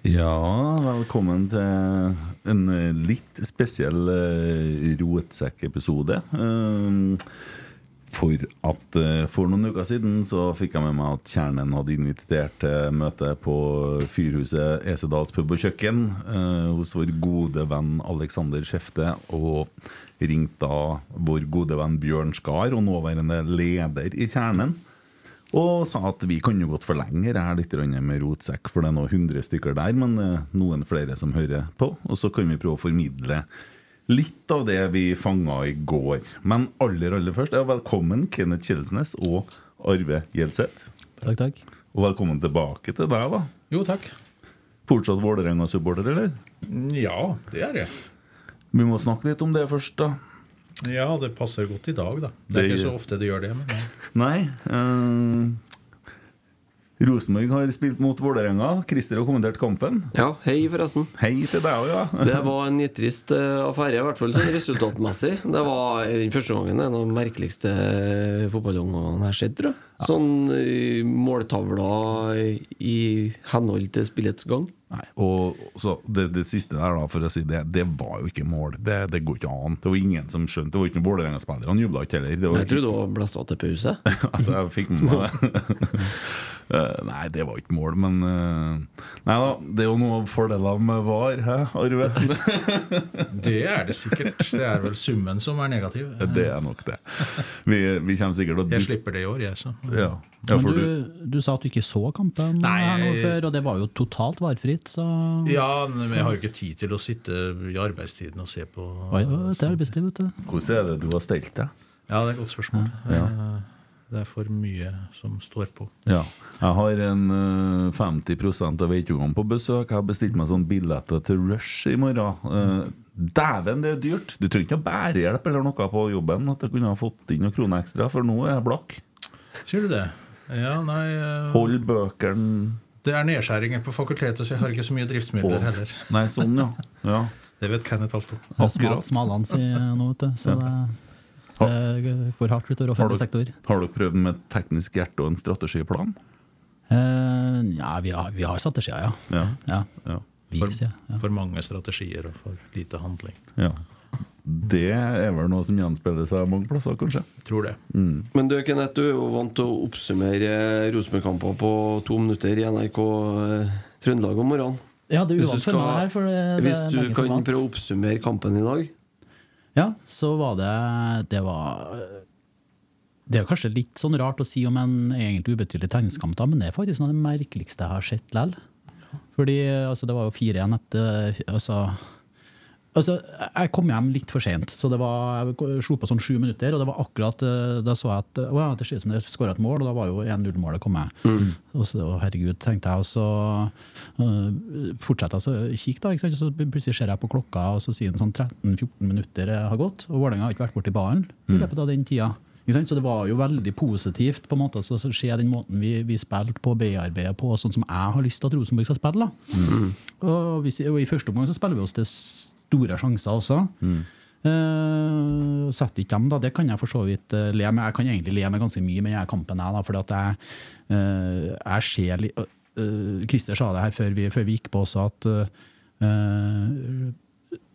Ja, velkommen til en litt spesiell eh, rotsekkepisode. Eh, For at eh, for noen uker siden så fikk jeg med meg at Kjernen hadde invitert til møte på Fyrhuset Esedals pub og kjøkken hos vår gode venn Alexander Skjefte. Og ringte da vår gode venn Bjørn Skar, og nåværende leder i Kjernen. Og sa at vi kan jo godt forlenge det her litt med rotsekk, for det er nå 100 stykker der, men eh, noen flere som hører på. Og så kan vi prøve å formidle litt av det vi fanga i går. Men aller, aller først, ja, velkommen Kenneth Kjelsnes og Arve Gjelseth. Takk, takk. Og velkommen tilbake til deg, da. Jo, takk. Fortsatt Vålerenga-supporter, eller? Ja, det er jeg. Vi må snakke litt om det først, da. Ja, det passer godt i dag, da. Det er Det ikke så ofte det gjør det. men... Nei. eh, Rosenborg har spilt mot Vålerenga. Christer har kommentert kampen. Ja, hei forresten. Hei til deg òg, ja. Det var en nitrist eh, affære, i hvert fall sånn resultatmessig. Det var den første gangen en av de merkeligste fotballomgangene jeg har sett, tror jeg. Sånn måltavla måltavler i henhold til spillets gang. Nei, og så det, det siste der, da, for å si det, det var jo ikke mål. Det, det går ikke an. Det var ingen som skjønte. Det var ikke noen Vålerenga-spillere. Han jubla ikke heller. Det var Jeg trodde det var blæsta til pause. altså, jeg fikk med meg det. Eh, nei, det var ikke mål, men eh, Nei da, det er jo noe av fordelene med VAR, hæ, Arve? Det er det sikkert. Det er vel summen som er negativ. det er nok det. Vi, vi kommer sikkert til å Jeg slipper det i år, jeg, så. Ja, ja Men du, du, du sa at du ikke så kampen Nei, her nå før, og det var jo totalt varfritt, så Ja, men jeg har jo ikke tid til å sitte i arbeidstiden og se på Oi, oi, det er arbeidstid, vet du. Hvordan er det du har stelt deg? Ja, det er et godt spørsmål. Eh, Det er for mye som står på. Ja. Jeg har en eh, 50% av veitungene på besøk. Jeg har bestilt meg sånn billetter til Rush i morgen. Eh, Dæven, det er dyrt! Du trenger ikke bærehjelp eller noe på jobben. At jeg kunne ha fått inn noen kroner ekstra, for nå er jeg blakk. Sier du det? Ja, nei eh, Hold bøkene Det er nedskjæringer på fakultetet, så jeg har ikke så mye driftsmidler heller. Nei, sånn, ja. ja. Det vet Kenneth alt om. Smal, Akkurat. Smalans i nå, vet du. Så det, det går hardt utover Har offentlig sektor. har dere prøvd med teknisk hjerte og en strategiplan? Uh, ja, vi har, vi har strategier, ja. Ja. ja. ja. For, for mange strategier og for lite handling. ja. Det er vel noe som gjenspeiler seg mange plasser, kanskje. Tror det. Men du, Kenneth, du er jo vant til å oppsummere Rosenborg-kamper på to minutter i NRK eh, Trøndelag om morgenen. ja, det er uvant for meg her. For det, det Hvis du kan prøve å oppsummere kampen i dag? Ja, så var det Det var Det er kanskje litt sånn rart å si om en egentlig ubetydelig tegningskamp, da, men det er faktisk noe av det merkeligste jeg har sett likevel. Fordi altså, det var jo 4-1 etter altså, altså, Jeg kom hjem litt for sent, så det var, jeg slo på sånn sju minutter. Og det var akkurat eh, da så jeg at å, det ser ut som det skåra et mål, og da var jo 1-0-målet kommet. Og så, å, herregud, tenkte jeg, og så uh, fortsatte jeg å kikke, da. Ikke sant? Så plutselig ser jeg på klokka, og så sier den sånn 13-14 minutter har gått, og Vålerenga har ikke vært borti ballen i løpet av den tida. Så det var jo veldig positivt på en måte å se den måten vi, vi spilte på, bearbeida på, sånn som jeg har lyst til at Rosenborg skal spille. Da. Og, hvis, og I første omgang så spiller vi oss til store sjanser også. Uh, setter ikke dem, da. Det kan jeg for så vidt uh, le med. Jeg kan egentlig le med ganske mye med denne kampen, jeg, da, fordi at jeg, uh, jeg ser litt eh, Christer sa det her før vi, før vi gikk på også, at uh,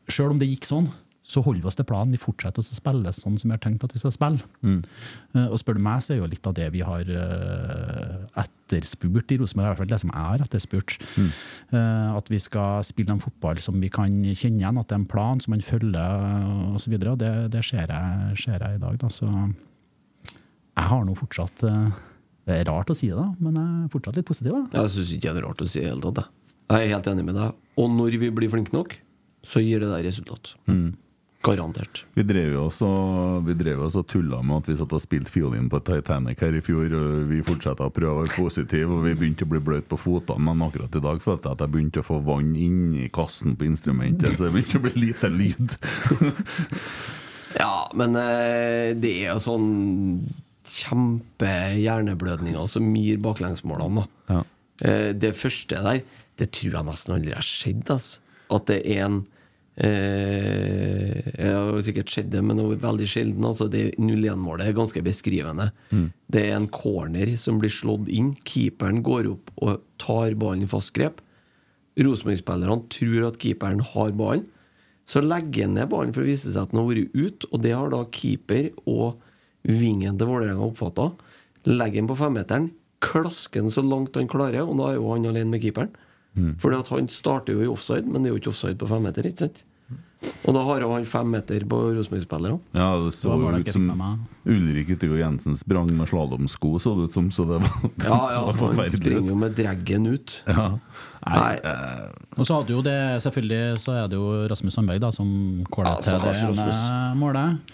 sjøl om det gikk sånn, så holder vi oss til planen. Vi fortsetter å spille sånn som vi har tenkt at vi skal spille. Eh, og spør du meg, så er jo litt av det vi har eh, etterspurt i Rosenborg, i hvert fall det som jeg har etterspurt. Eh, at vi skal spille en fotball som vi kan kjenne igjen, at det er en plan som man følger osv. Og det, det ser, jeg, ser jeg i dag. Da. Så jeg har nå fortsatt Det er rart å si det, da, men jeg er fortsatt litt positiv. Da. Jeg syns ikke det er rart å si i det hele tatt. jeg. Er helt enig med deg. Og når vi blir flinke nok, så gir det der resultat. Garantert. Vi drev jo også, vi drev også tulla med at vi satt og spilte fiolin på Titanic her i fjor. og Vi fortsatte å prøve å være positive, og vi begynte å bli bløte på føttene. Men akkurat i dag følte jeg at jeg begynte å få vann inni kassen på instrumentet, så det begynte å bli lite lyd. Ja, men eh, det er jo sånn kjempe hjerneblødninger som gir baklengsmålene. da. Ja. Eh, det første der, det tror jeg nesten aldri har skjedd. Altså. At det er en eh, Jeg har sikkert skjedd det, men det veldig sjelden. Altså. Det 0-1-målet er ganske beskrivende. Det er en corner som blir slått inn. Keeperen går opp og tar ballen i fast grep. Rosenborg-spillerne tror at keeperen har ballen. Så legger han ned ballen for å vise seg at den har vært ute, og det har da keeper og vingen til Vålerenga oppfatta. Legger den på femmeteren, klasker den så langt han klarer, og da er jo han alene med keeperen. Fordi at han starter jo i offside, men det er jo ikke offside på femmeter, ikke sant? Og da har han fem meter på Rosenborg-spillerne. Ja, det så jo ut som. Ulrik Yttergård Jensen sprang med slalåmsko, så det ut som. Så det var, Ja, så ja, han springer jo med dreggen ut. Ja. Nei, Nei. eh, Og så hadde jo det, selvfølgelig så er det jo Rasmus Sandberg da, som kåler Ja, til det ene målet.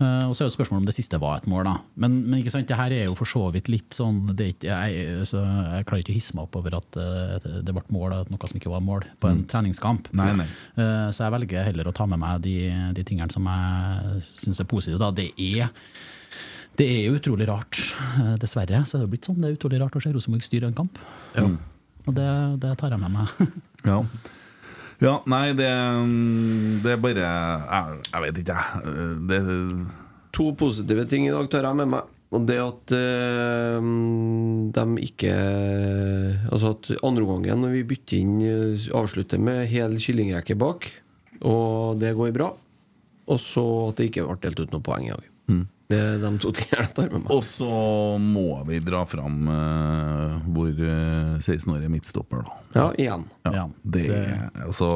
Eh, og så er jo spørsmålet om det siste var et mål, da. Men, men ikke sant, det her er jo for så vidt litt sånn det er jeg, så jeg klarer ikke å hisse meg opp over at eh, det ble mål, at noe som ikke var mål, på en treningskamp. Mm. Nei, nei. Eh, så jeg velger heller å ta med meg de, de tingene som jeg syns er positive. Da. Det er det er jo utrolig rart. Dessverre så er det jo blitt sånn. Det er utrolig rart å se Rosenborg styre en kamp. Og det, det tar jeg med meg. Ja. Ja, nei, det, det er bare Jeg, jeg vet ikke, jeg. Det, To positive ting i dag tar jeg med meg. Og det at øh, de ikke Altså at andreomgangen, når vi bytter inn, eh, avslutter med hel kyllingrekke bak, og det går bra. Og så at det ikke ble delt ut noe poeng i dag. Det er de to tingene jeg tar med meg. og så må vi dra fram uh, hvor uh, 16-årige midtstopper, da. Ja, igjen. Ja, Ja, det, det- Altså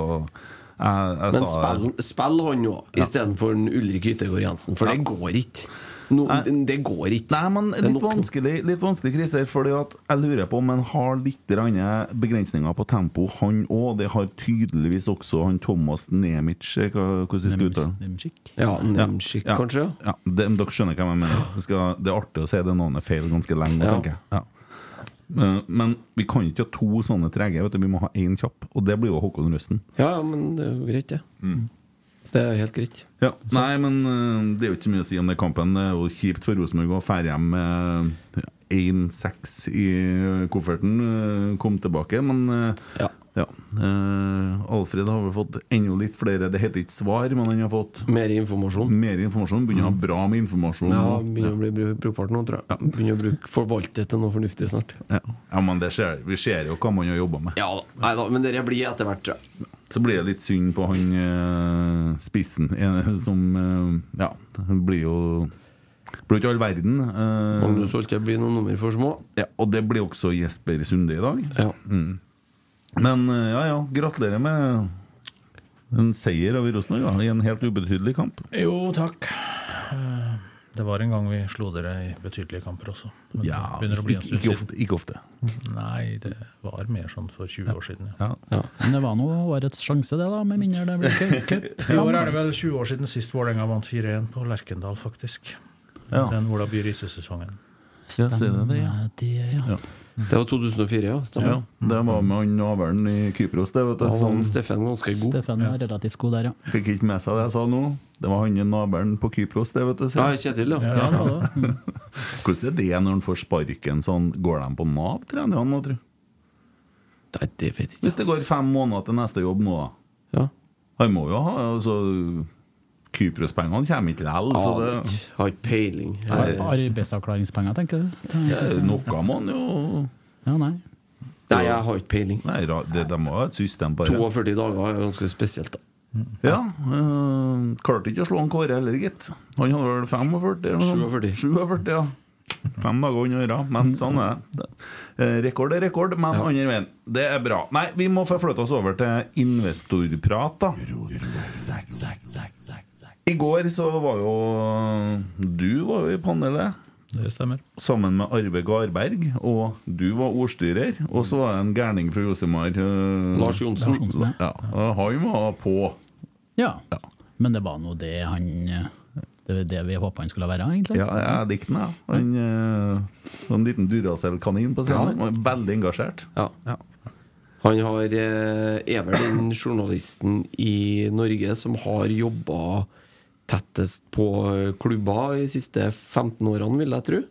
Jeg, jeg Men sa spill, spill han nå, istedenfor Ulrik Yttergård Jensen, for det går ikke. No, det går ikke. Nei, men litt vanskelig, litt vanskelig Christer, fordi at jeg lurer på om han har litt begrensninger på tempo, han òg. Det har tydeligvis også han Thomas Nemic, eh, hvordan skal uttale. Ja, Nemchik, Ja. kanskje? Ja, det, dere skjønner hva jeg mener. Skal, det er artig å si det navnet feil ganske lenge. Ja. tenker jeg. Ja. Men, men vi kan ikke ha to sånne trege, vet du. vi må ha én kjapp. Og det blir jo Håkon Røsten. Ja, ja, men det er jo greit, det. Mm. Det er helt greit. Ja. Nei, men øh, det er jo ikke mye å si om den kampen. Det er jo kjipt for Rosenborg å fære hjem med 1-6 i kofferten. øh, Kom tilbake, men øh, Ja. ja. Uh, Alfred har vel fått enda litt flere Det heter ikke svar, men han har fått Mer informasjon. mer informasjon. Begynner å ha bra med informasjon. Ja, begynner å bli bru- brukbart nå, tror jeg. Begynner å bruke, forvalte til noe fornuftig snart. Ja, ja men det ser, vi ser jo hva man har jobba med. Ja da, nei da, men det blir etter hvert, tror jeg. Så blir det litt synd på han eh, spissen, eh, som eh, Ja, han blir jo blir jo ikke all verden. øh, Magnus Holte blir noen nummer for små. ja, og det blir også Jesper Sunde i dag. Ja. Men øh, ja, ja, gratulerer med en seier over Rosenborg i en helt ubetydelig kamp. Jo, takk. Det var en gang vi slo dere i betydelige kamper også. Men Ja, det å bli ikke, ikke, ofte, ikke ofte. Nei, det var mer sånn for 20 år siden. Ja. Ja. Men det var nå årets sjanse, det, da, med mindre det blir cup-. I år er det vel 20 år siden sist Vålerenga vant 4-1 på Lerkendal, faktisk. Ja. Den Ola By Riise-sesongen. Du det, ja. Det, ja. Ja. Det var 2004, ja. Ja, det var med han navlen i Kypros, det, vet du. Var han Steffen ganske god. Stefan er relativt god der, ja. fikk ikke med seg det jeg sa nå. Det var han navlen på Kypros, det, vet du. Ja. Kjetil, ja. ja ja. Mm. Hvordan er det når han får sparken sånn? Går de på Nav, trener han nå, tro? Nei, det vet jeg ikke. Hvis det går fem måneder til neste jobb nå, da. Ja. Han må jo ha altså Kypros-pengene kommer ikke likevel. Har ikke peiling. Ar- Arbeidsavklaringspenger, tenker du? det, noe må han jo Ja, nei. Nei, jeg har ikke peiling. Nei, det, De må ha et system, bare. 42 dager er ganske spesielt, da. Ja, øh, Klarte ikke å slå han Kåre heller, gitt. Han hadde vel 45? eller noe sånt? 47. 47, ja. Fem dager unna øra, men sånn er det. Eh, Rekord er rekord, men andre veien. Det er bra. Nei, vi må forflytte oss over til investorprat, da. I går så var jo Du var jo i panelet. Det stemmer. Sammen med Arve Garberg, og du var ordstyrer. Og så var det en gærning fra Josimar. uh, Lars Johnsen. Ja, han var på. Ja. Men det var nå det han Det var det vi håpa han skulle være, egentlig. Ja, jeg likte den, jeg. Han øh, var En liten Duracell-kanin på scenen. Han var veldig engasjert. Ja. Ja. Han har, eh, er vel den journalisten i Norge som har jobba tettest på klubber de siste 15 årene, vil jeg tro.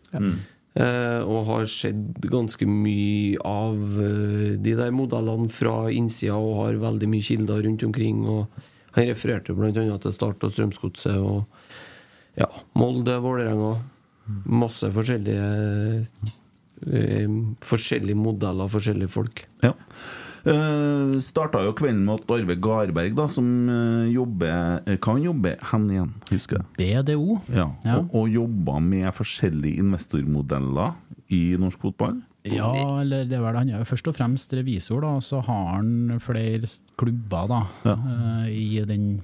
Eh, og har sett ganske mye av eh, de der modellene fra innsida og har veldig mye kilder rundt omkring. Og han refererte bl.a. til Start og Strømsgodset og ja, Molde, Vålerenga. Masse forskjellige eh, Forskjellige modeller, forskjellige folk. Ja. Uh, starta jo kvelden med at Arve Garberg, da, som uh, jobber eh, Hva han jobber hen igjen, husker jeg? BDO. Ja, Ja. Og, og jobba med forskjellige investormodeller i norsk fotball. Ja, eller det er vel, han er jo først og fremst revisor, da, og så har han flere klubber da, Ja. uh, i den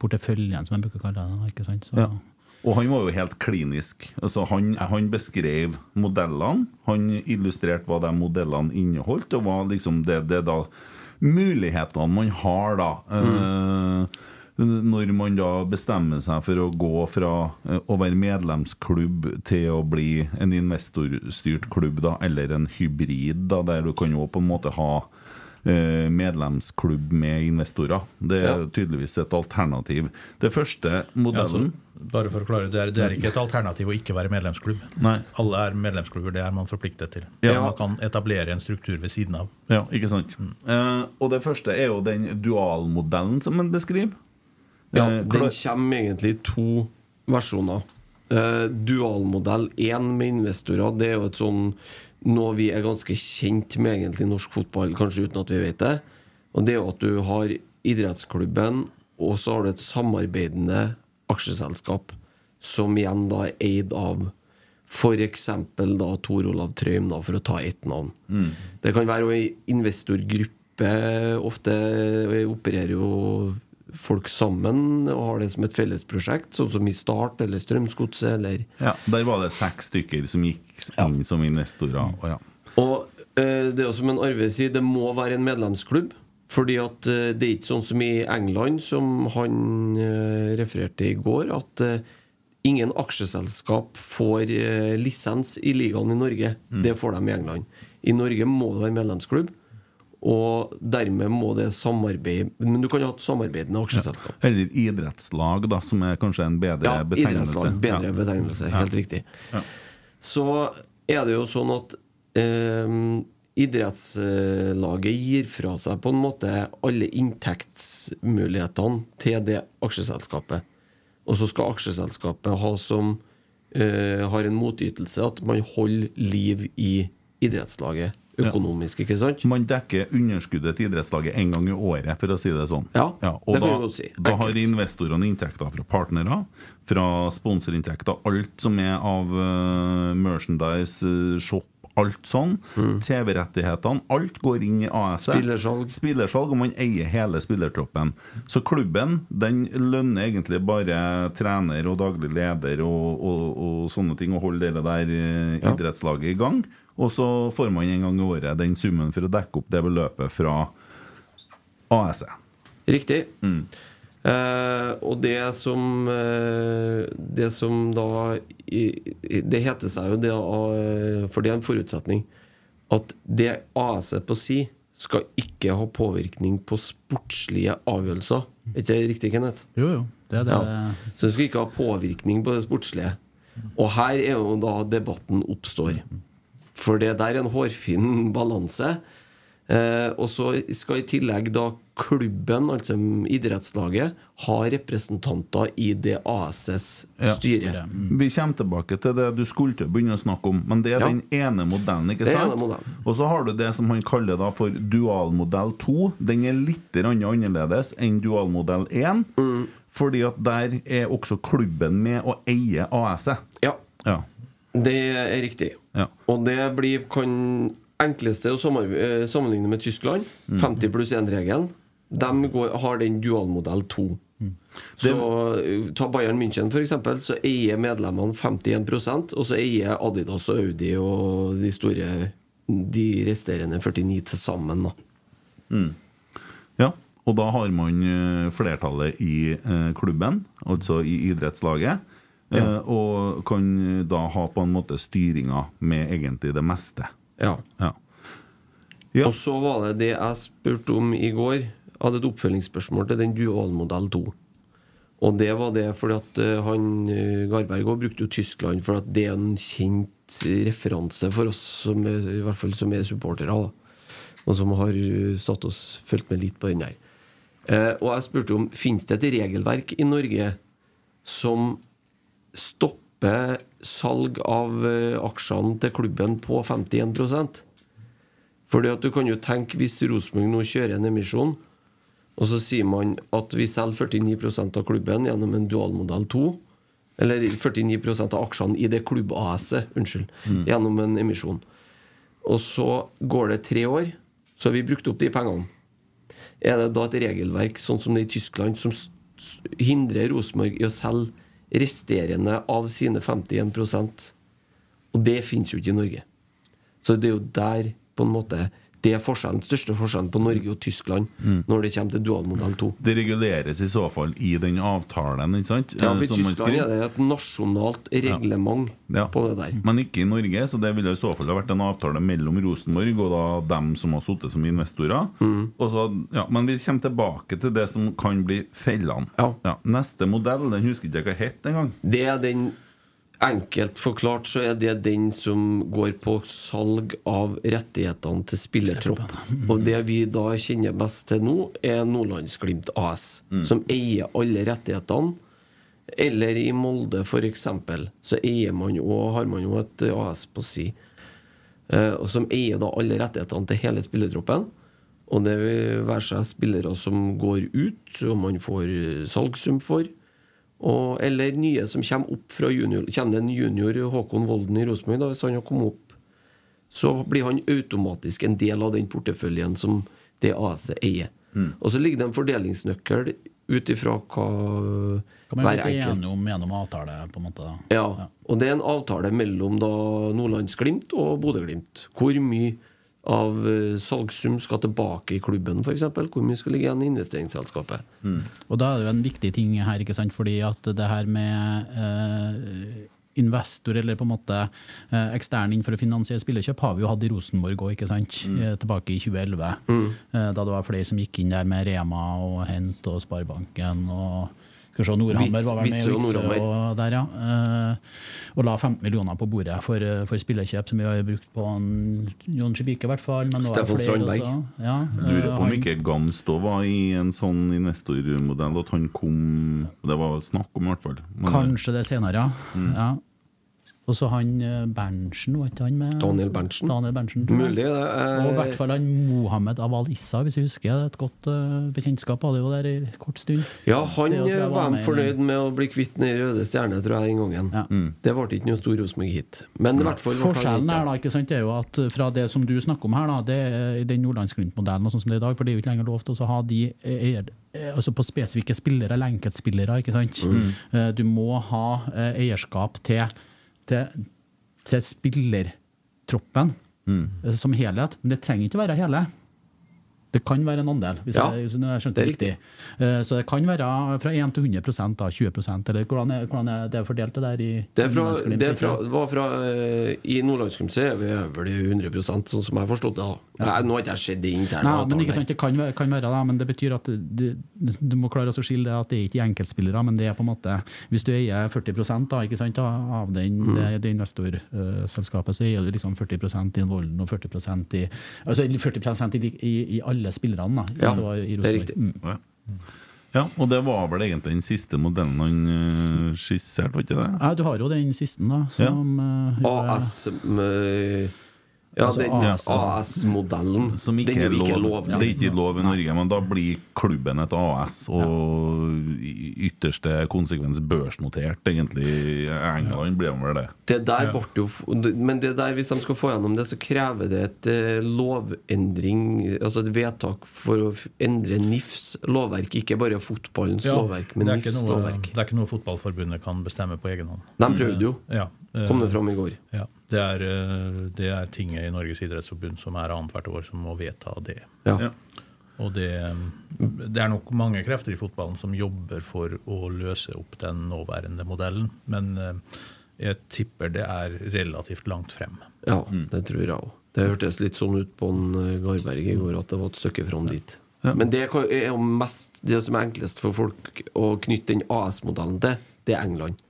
porteføljen, som jeg bruker å kalle det. ikke sant? Så, Ja. Og han var jo helt klinisk. Altså han, han beskrev modellene, han illustrerte hva de modellene inneholdt, og hva liksom det, det da mulighetene man har da eh, Når man da bestemmer seg for å gå fra eh, å være medlemsklubb til å bli en investorstyrt klubb, da, eller en hybrid, da, der du kan jo på en måte ha eh, medlemsklubb med investorer. Det er Ja. tydeligvis et alternativ. Det første Ja, modellen altså, bare for å klare det, er, det er ikke et alternativ å ikke være medlemsklubb. Nei. Alle er medlemsklubber, det er man forpliktet til. Ja. Man kan etablere en struktur ved siden av. Ja, ikke sant? Eh, og det første er jo den dualmodellen som en beskriver. Ja, Eh, den kommer egentlig i to versjoner. Eh, dualmodell 1 med investorer, det er jo et sånn noe vi er ganske kjent med egentlig i norsk fotball, kanskje uten at vi vet det. Og det er jo at du har idrettsklubben, og så har du et samarbeidende aksjeselskap, som igjen da er eid av f.eks. da Tor Olav Trøim, da, for å ta ett navn. Det kan være ei investorgruppe. Ofte opererer jo folk sammen og har det som et fellesprosjekt, sånn som i Start eller Strømsgodset eller ja, der var det seks stykker som gikk inn som investorer. Og ja. Og eh, det er jo som en Arve sier, det må være en medlemsklubb. Fordi at eh, det er ikke sånn som i England, som han eh, refererte i går, at eh, ingen aksjeselskap får lisens i ligaen i Norge. Det får de i England. I Norge må det være medlemsklubb, og dermed må det samarbeide Men du kan jo ha et samarbeidende aksjeselskap. Eller idrettslag, da, som er kanskje en bedre Ja, betegnelse. idrettslag. Bedre Ja. betegnelse. Helt riktig. Ja. Så er det jo sånn at eh, idrettslaget gir fra seg på en måte alle inntektsmulighetene til det aksjeselskapet. Og så skal aksjeselskapet ha som uh, har en motytelse at man holder liv i idrettslaget økonomisk, ikke sant? Man dekker underskuddet til idrettslaget en gang i året, for å si det sånn. Ja, og det da, si. da har investorene inntekter fra partnere, fra sponsorinntekter, alt som er av uh, merchandise, eh, shop, alt sånn. TV-rettighetene. Alt går inn i AS-et. Mm. Spillersalg. Spillersalg, og man eier hele spillertroppen. Så klubben den lønner egentlig bare trener og daglig leder og, og, og sånne ting, og holder det der eh, Ja. idrettslaget i gang. Og så får man en gang i året den summen for å dekke opp det beløpet fra AS-et. Riktig. Eh, og det som eh, Det som da i, Det heter seg jo det eh, For det er en forutsetning at det AS er på si skal ikke ha påvirkning på sportslige avgjørelser. Er ikke det riktig, Kenneth? Jo, jo. Det er det. Ja. Så det skal ikke ha påvirkning på det sportslige. Og her er jo da debatten oppstår. For det der er en hårfin balanse. Eh, og så skal i tillegg da klubben, altså idrettslaget, ha representanter i det ASS Ja. styre. Vi kommer tilbake til det du skulle til å begynne å snakke om, men det er Ja. den ene modellen. ikke sant? ene modellen. Og så har du det som han kaller da for dualmodell 2. Den er litt annerledes enn dualmodell 1. Mm. Fordi at der er også klubben med å eie AS-et. Ja, Ja. det er riktig. Ja. Og det blir kan enkleste å eh, sammenligne med Tyskland. Mm. 50 pluss 1-regelen. De går, har den dualmodell 2. Mm. Så eh, Ta Bayern München, eksempel, så eier medlemmene 51% og så eier Adidas og Audi og de store De resterende 49 til sammen. Da. Ja, og da har man eh, flertallet i klubben, altså i idrettslaget. eh, Og kan da ha på en måte styringa med egentlig det meste. Ja. Ja. Ja. Og så var det det jeg spurte om i går. Jeg hadde et oppfølgingsspørsmål til den dualmodell 2. Og det var det fordi at eh, han eh, Garberg òg brukte jo Tyskland, for at det er en kjent referanse for oss som er, i hvert fall som er supportere. Og som har eh, satt oss fulgt med litt på den der. Eh, og jeg spurte om finnes det et regelverk i Norge som stopper salg av eh, aksjene til klubben på 51% fordi at du kan jo tenke Hvis Rosenborg nå kjører en emisjon, og så sier man at vi selger 49% av klubben gjennom en dualmodell 2 Eller 49% av aksjene i det klubb-AS-et, unnskyld, gjennom en emisjon. Og så går det tre år, så har vi brukt opp de pengene. Er det da et regelverk sånn som det i Tyskland, som hindrer Rosenborg i å selge resterende av sine 51% Og det fins jo ikke i Norge. Så det er jo der på en måte det er forskjellen, største forskjellen på Norge og Tyskland når det kommer til dualmodell 2. Det reguleres i så fall i den avtalen, ikke sant? Ja, eh, for I som Tyskland er det et nasjonalt reglement Ja. på det der. Men ikke i Norge, så det ville i så fall ha vært en avtale mellom Rosenborg og da dem som har sittet som investorer. Mm. Og så, ja, men vi kommer tilbake til det som kan bli fellene. Ja. Neste modell, den husker ikke jeg hva het engang. Det er den Enkelt forklart så er det den som går på salg av rettighetene til spillertropp. Og det vi da kjenner best til nå, er Nordlandsglimt AS, som eier alle rettighetene. Eller i Molde, f.eks., så eier man jo, har man jo et AS på si, eh, og som eier da alle rettighetene til hele spillertroppen. Og det vil være seg spillere som går ut, som man får salgssum for. Og, eller nye som kommer opp fra junior. Kommer det en junior Håkon Volden i Rosenborg, da, hvis han har kommet opp, så blir han automatisk en del av den porteføljen som det AS eier. eier. Og så ligger det en fordelingsnøkkel ut ifra hva Kan man hver bli enkelt enige om gjennom avtale, på en måte? da? ja, og det er en avtale mellom da Nordlandsglimt og Bodø-Glimt. Hvor mye av eh, salgssum skal tilbake i klubben, f.eks.? Hvor mye skal ligge igjen i investeringsselskapet? Og da er det jo en viktig ting her, ikke sant? fordi at det her med eh, investor, eller på en måte eh, ekstern inn for å finansiere spillekjøp, har vi jo hatt i Rosenborg òg, ikke sant? Eh, tilbake i 2011. Eh, da det var flere som gikk inn der med Rema og Hent og Sparebanken og skal se, Nordhammer var vel med Vitsø og og der, ja. Eh, og la 15 millioner på bordet for, eh, for spillerkjøp, som vi har brukt på en, Jon Skibike i hvert fall. Flere Strandberg. også. Ja, Lurer eh, på om ikke Gamst òg var i en sånn investormodell, at han kom Det var snakk om, i hvert fall. Men- Kanskje det senere, ja. Mm. ja. Og så han eh, Berntsen, var ikke han med? Daniel Berntsen. Daniel Berntsen. Mulig, det. er- Og i hvert fall han Mohammed Aval Issa, hvis jeg husker. Det er Et godt uh, bekjentskap hadde jo der i kort stund. Ja, han Det tror eh, var var med fornøyd med å bli kvitt den røde stjerne, tror jeg, den gangen. Ja. Det ble ikke noe stor Rosenborg-hit. Men i hvert fall Forskjellen her, er da, ikke sant, det er jo at fra det som du snakker om her, da, det er den Nordlandsglimt-modellen og sånn som det er i dag, for det er jo ikke lenger lov til å ha de eier, altså på spesifikke spillere eller enkeltspillere, ikke sant. Mm. Du må ha eierskap til, til, til spillertroppen mm. som helhet, men det trenger ikke å være hele. Det kan være en andel, hvis Ja, jeg, jeg skjønte det riktig. riktig. Eh, Så det kan være fra 1 til 100% da, 20% eller hvordan er, hvordan er det fordelt det der i Det, fra, det fra, var fra eh, I Nordlandsgym er vi vel i 100% sånn som jeg har forstått det. da. Nå har ikke jeg sett det interne Nei, men avtalen ikke sant, Det kan kan være det, men det betyr at det, du må klare å skille det at det er ikke enkeltspillere, men det er på en måte Hvis du eier 40 da, ikke sant, av den, Mm. det, det investorselskapet, så eier du liksom 40% i Volden og 40 i altså 40 i, i, i alle spillerne. da, Ja, i det er riktig. Mm. Ja. ja, og det var vel egentlig den siste modellen han eh, skisserte, var ikke det? Ja, du har jo den siste, da. Som, ja. AS med, Ja, Altså AS-modellen. AS-modellen. Som ikke den er ikke lov. lov. Det er ikke lov i Norge, men da blir klubben et AS, og i ytterste konsekvens børsnotert, egentlig. I England blir vel det. Det der ble jo Men det der, hvis de skal få gjennom det, så krever det et eh, lovendring, altså et vedtak for å endre NIFs lovverk. Ikke bare fotballens Ja, lovverk, men ikke NIFs noe, lovverk. det er ikke noe fotballforbundet kan bestemme på egen hånd. De prøvde jo. Ja, eh, Kom det fram i går. Ja, det er, eh, det er tinget i Norges idrettsforbund som er annethvert år, som må vedta det. Ja. Ja. Og det, det er nok mange krefter i fotballen som jobber for å løse opp den nåværende modellen, men eh, jeg tipper det er relativt langt frem. Ja, det tror jeg òg. Det hørtes litt sånn ut på en eh, Garberg i går at det var et stykke fram dit. Men det er jo mest det som er enklest for folk å knytte den AS-modellen til, det er England.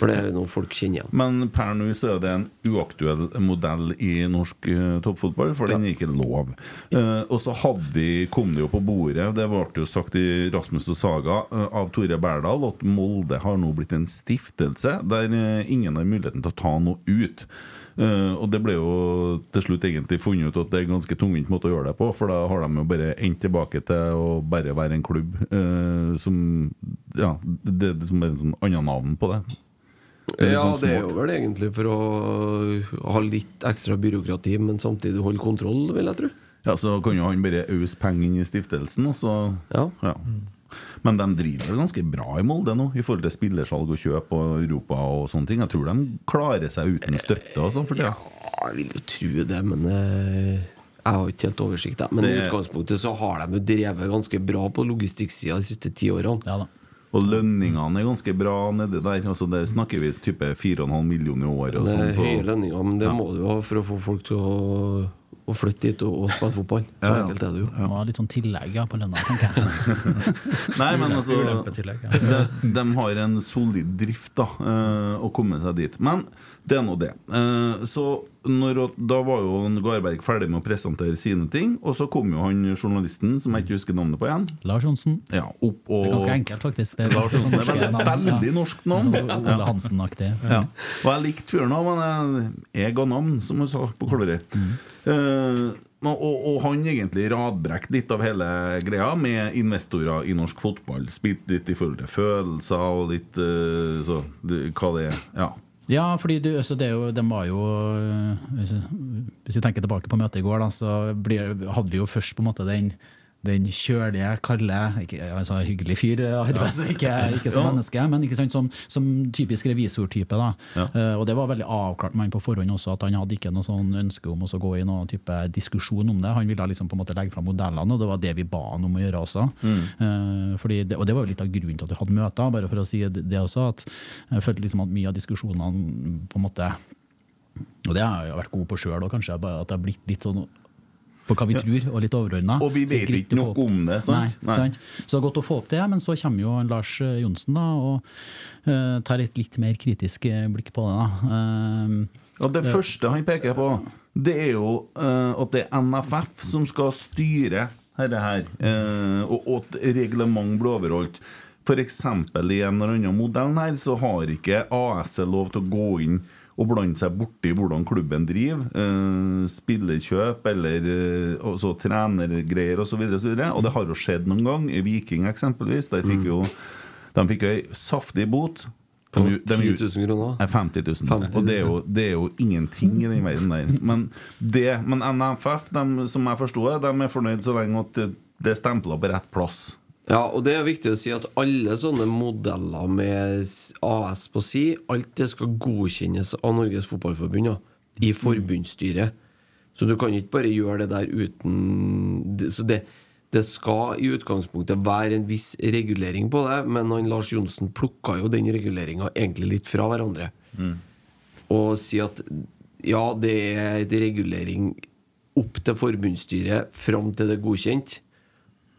For det er noe folk kjenner igjen. Men per nå så er det en uaktuell modell i norsk eh, toppfotball, for den er ikke lov. Eh, og så hadde vi, kom det jo på bordet, det ble jo sagt i Rasmus og Saga eh, av Tore Berdal, at Molde har nå blitt en stiftelse der ingen har muligheten til å ta noe ut. Uh, og det ble jo til slutt egentlig funnet ut at det er en ganske tungvint måte å gjøre det på, for da har de jo bare endt tilbake til å bare være en klubb uh, som Ja, det, det som er en sånn annet navn på det. Det Ja, sånn det er jo vel egentlig for å ha litt ekstra byråkrati, men samtidig holde kontroll, vil jeg tro. Ja, Så kan jo han bare øse penger inn i stiftelsen, og så Ja. ja. Men de driver ganske bra i Molde nå, i forhold til spillersalg og kjøp og Europa og sånne ting. Jeg tror de klarer seg uten støtte og sånn for tida. Ja, jeg vil jo tro det, men eh, jeg har ikke helt oversikt. jeg. Men i utgangspunktet så har de jo drevet ganske bra på logistikksida de siste ti årene. Ja da. Og lønningene er ganske bra nedi der. Altså Der snakker vi type 4,5 millioner i året. Det er sånn høye lønninger, men det Ja. må du ha for å få folk til å, å flytte dit og, og spille fotball. Så Ja, ja. enkelt er det jo. Var litt sånn tillegg på lønna, tenker jeg. Nei, men altså Ulempetillegg, ja. de, de har en solid drift da eh, å komme seg dit. Men det er nå det. Eh, så når, da var jo Garberg ferdig med å presentere sine ting, og så kom jo han journalisten som jeg ikke husker navnet på igjen. Lars Johnsen. Ja, opp og Det er ganske enkelt, faktisk. Det er Lars sånn Johnsen er veldig, navn, ja. veldig norsk navn. Sånn Ole Hansen-aktig. Ja. Og jeg likte fyren òg, men jeg, jeg ga navn, som hun sa på Kolorøy. Mm. Uh, og, og han egentlig radbrekk litt av hele greia med investorer i norsk fotball. Spilt litt i forhold til følelser og litt uh, så, det, hva det er. Ja. Ja, fordi du, altså jo, de var jo øh, Hvis jeg- tenker tilbake på møtet i går, da, så blir, hadde vi jo først på en måte den den kjølige, kalde ikke, altså Hyggelig fyr, øh, altså ikke, ikke som menneske, men sant, som, som typisk revisortype. Ja. Uh, og det var veldig avklart med han på forhånd også, at han hadde ikke noe sånn ønske om å gå i noen type diskusjon om det. Han ville liksom på en måte legge fram modellene, og det var det vi ba han om å gjøre også. Eh, fordi det, og det var jo litt av grunnen til at vi hadde møter, bare for å si det, også, at jeg følte liksom at mye av diskusjonene på en måte Og det har jeg vært god på sjøl òg, kanskje, at det har blitt litt sånn på hva vi tror, og litt overordna. Og vi vet ikke nok om det, sant? Nei, sant? Så det er godt å få opp det, men så kommer jo Lars eh, Johnsen da, og uh, tar et litt mer kritisk eh, blikk på det. da. Uh, Og det første han peker på, det er jo uh, at det er NFF som skal styre dette her, og, og at reglement blir overholdt. F.eks. i en eller annen modell her, så har ikke AS lov til å gå inn og blande seg borti hvordan klubben driver. Eh, spillerkjøp eller også trenergreier osv. Og, så videre. og det har jo skjedd noen gang. I Viking eksempelvis. Der fikk jo, de fikk jo ei saftig bot. På De- de- 10 000 kroner. Nei, 50 000. 50 000. Og det er, jo, det er jo ingenting i den verden der. Men, det, men NFF, de, som jeg forsto det, de er fornøyd så lenge at det er stempla på rett plass. Ja, og det er viktig å si at alle sånne modeller med AS på si, alt det skal godkjennes av Norges Fotballforbund ja, i forbundsstyret. Så du kan ikke bare gjøre det der uten Så det, det skal i utgangspunktet være en viss regulering på det, men han Lars Johnsen plukka jo den reguleringa egentlig litt fra hverandre. Og si at ja, det er et regulering opp til forbundsstyret fram til det er godkjent,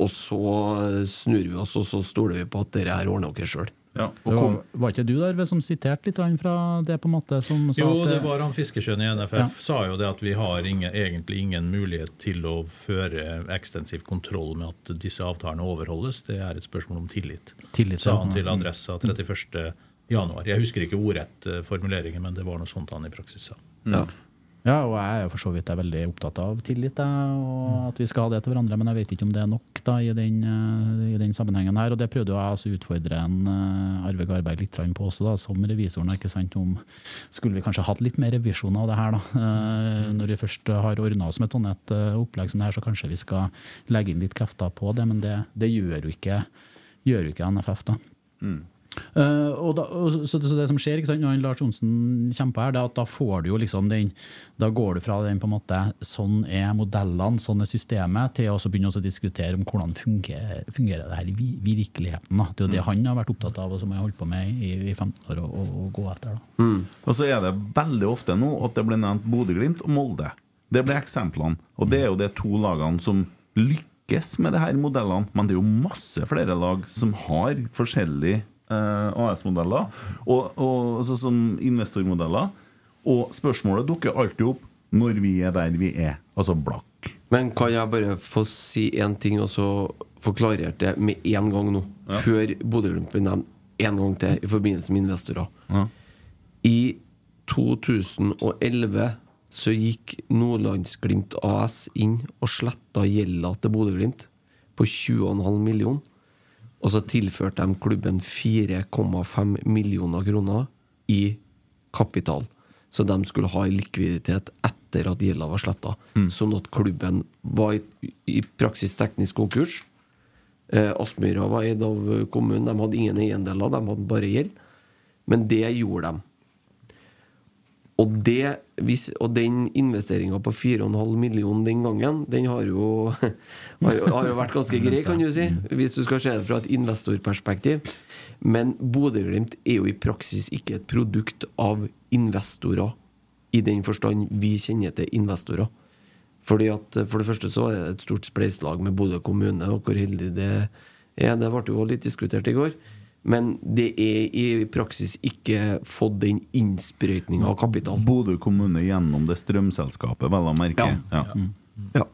og så snur vi oss, og så stoler vi på at dere her ordner dere sjøl. Ja, Det var, var ikke du der som siterte litt fra det, på en måte? Som sa Jo, at det var han Fiskesjøen i NFF Ja. sa jo det at vi har ingen, egentlig ingen mulighet til å føre ekstensiv kontroll med at disse avtalene overholdes. Det er et spørsmål om tillit. Tillit, sa han til Adressa 31. januar. Jeg husker ikke ordrett eh, formuleringen, men det var noe sånt han i praksis sa. Ja. Ja, og jeg er for så vidt er veldig opptatt av tillit, jeg, og at vi skal ha det til hverandre, men jeg vet ikke om det er nok da, i, den, eh, i den sammenhengen her. Og det prøvde jeg altså å utfordre en uh, Arve Garberg litt på også, da, som revisoren. ikke sant, om Skulle vi kanskje hatt litt mer revisjon av det her, da? Eh, når vi først har ordna oss med et sånt et, eh, opplegg som det her, så kanskje vi skal legge inn litt krefter på det, men det, det gjør jo ikke, gjør jo ikke NFF, da. Eh, og da, og så, så det som skjer sant, når Lars Johnsen kjemper her, det er at da får du jo liksom den Da går du fra den på en måte Sånn er modellene, sånn er systemet, til å begynne å diskutere om hvordan fungerer, fungerer det her i virkeligheten. Da. Det er jo det han har vært opptatt av, og som jeg har holdt på med i, i 15 år, å, gå etter. da. Og så er det veldig ofte nå at det blir nevnt Bodø-Glimt og Molde. Det blir eksemplene. Og det er jo de to lagene som lykkes med de her modellene. Men det er jo masse flere lag som har forskjellige eh, AS-modeller, og, og sånn som investormodeller. Og spørsmålet dukker alltid opp når vi er der vi er, altså blakk. Men kan jeg bare få si én ting, og så få klarert det med en gang nå? Før Bodø-Glimt blir nevnt en gang til i forbindelse med investorer. Ja. I 2011 så gikk Nordlandsglimt AS inn og sletta gjelda til Bodø-Glimt på 20,5 millioner. Og så tilførte de klubben 4,5 millioner kroner i kapital. Så de skulle ha likviditet etter at gjelda var sletta. Sånn at klubben var i, i praksis teknisk konkurs. Eh, Aspmyra var eid av kommunen. De hadde ingen eiendeler, de hadde bare gjeld. Men det gjorde de. Og, det, og den investeringa på 4,5 millioner den gangen, den har jo, har, har jo vært ganske grei, kan du si. Hvis du skal se det fra et investorperspektiv. Men Bodø-Glimt er jo i praksis ikke et produkt av investorer, i den forstand vi kjenner til investorer. Fordi at For det første så er det et stort spleiselag med Bodø kommune, og hvor heldig det er. Det ble jo litt diskutert i går. Men det er i praksis ikke fått den innsprøytninga av kapital. Bodø kommune gjennom det strømselskapet, vel å merke. Ja. Ja. Ja.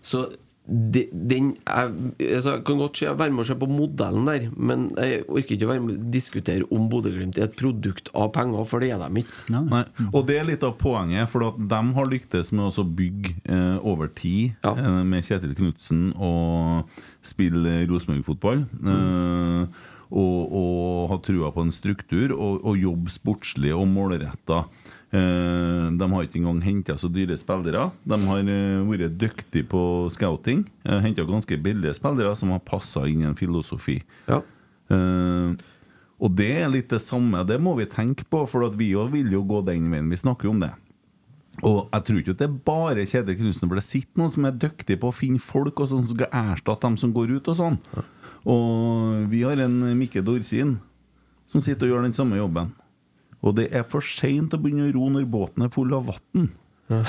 Så de, den jeg, altså, Jeg kan godt se, være med og se på modellen der, men jeg orker ikke å være med og diskutere om Bodø-Glimt er et produkt av penger, for det er de ikke. Nei. Og det er litt av poenget, for at de har lyktes med å bygge eh, over tid Ja. eh, med Kjetil Knutsen og spille Rosenborg-fotball. Eh, og, og ha trua på en struktur og, og jobbe sportslig og målretta. Eh, de har ikke engang henta så dyre spillere. De har eh, vært dyktige på scouting. Eh, henta ganske billige spillere som har passa inn i en filosofi. Ja. Eh, og det er litt det samme, det må vi tenke på, for at vi vil jo gå den veien. Vi snakker jo om det. Og jeg tror ikke at det er bare Kjetil Knutsen, for det sitter noen som er dyktige på å finne folk og sånn som skal erstatte dem som går ut og sånn. Og vi har en Mikke Dorsin som sitter og gjør den samme jobben. Og det er for seint å begynne å ro når båten er full av vann.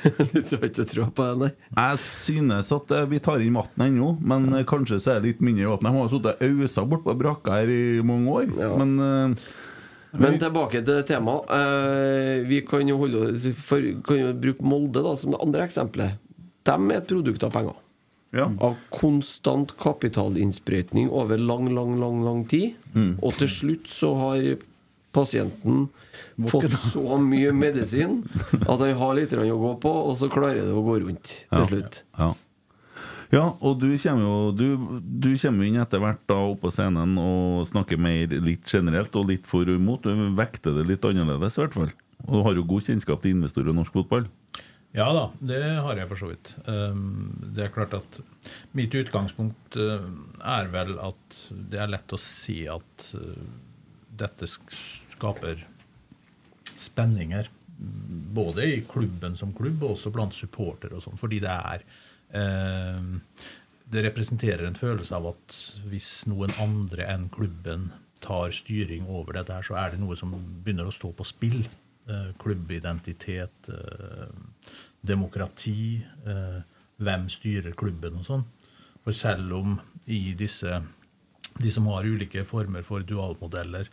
Du har ikke tro på det, nei? Jeg synes at eh, vi tar inn vann ennå, men ja. kanskje så er det litt mindre vann. De har sittet og ausa bortpå brakka her i mange år. Ja. Men uh, Men tilbake til temaet. Eh, vi kan jo, holde, for, kan jo bruke Molde da, som det andre eksempelet. De er et produkt av penger. Ja. Av konstant kapitalinnsprøytning over lang, lang, lang, lang tid. Og til slutt så har pasienten fått så mye medisin at han har litt å gå på, og så klarer det å gå rundt til slutt. Ja. ja, og du kommer jo du, du kommer inn etter hvert da opp på scenen og snakker mer litt generelt og litt for og imot. Du vekter det litt annerledes, i hvert fall. Og du har jo god kjennskap til investorer i norsk fotball. Ja da, det har jeg for så vidt. Um, Det er klart at mitt utgangspunkt uh, er vel at det er lett å si at uh, dette skaper spenninger både i klubben som klubb og også blant supportere og sånn. Fordi det er eh, Det representerer en følelse av at hvis noen andre enn klubben tar styring over dette, her, så er det noe som begynner å stå på spill. Eh, klubbidentitet, eh, demokrati, eh, hvem styrer klubben og sånn. For selv om i disse de som har ulike former for dualmodeller,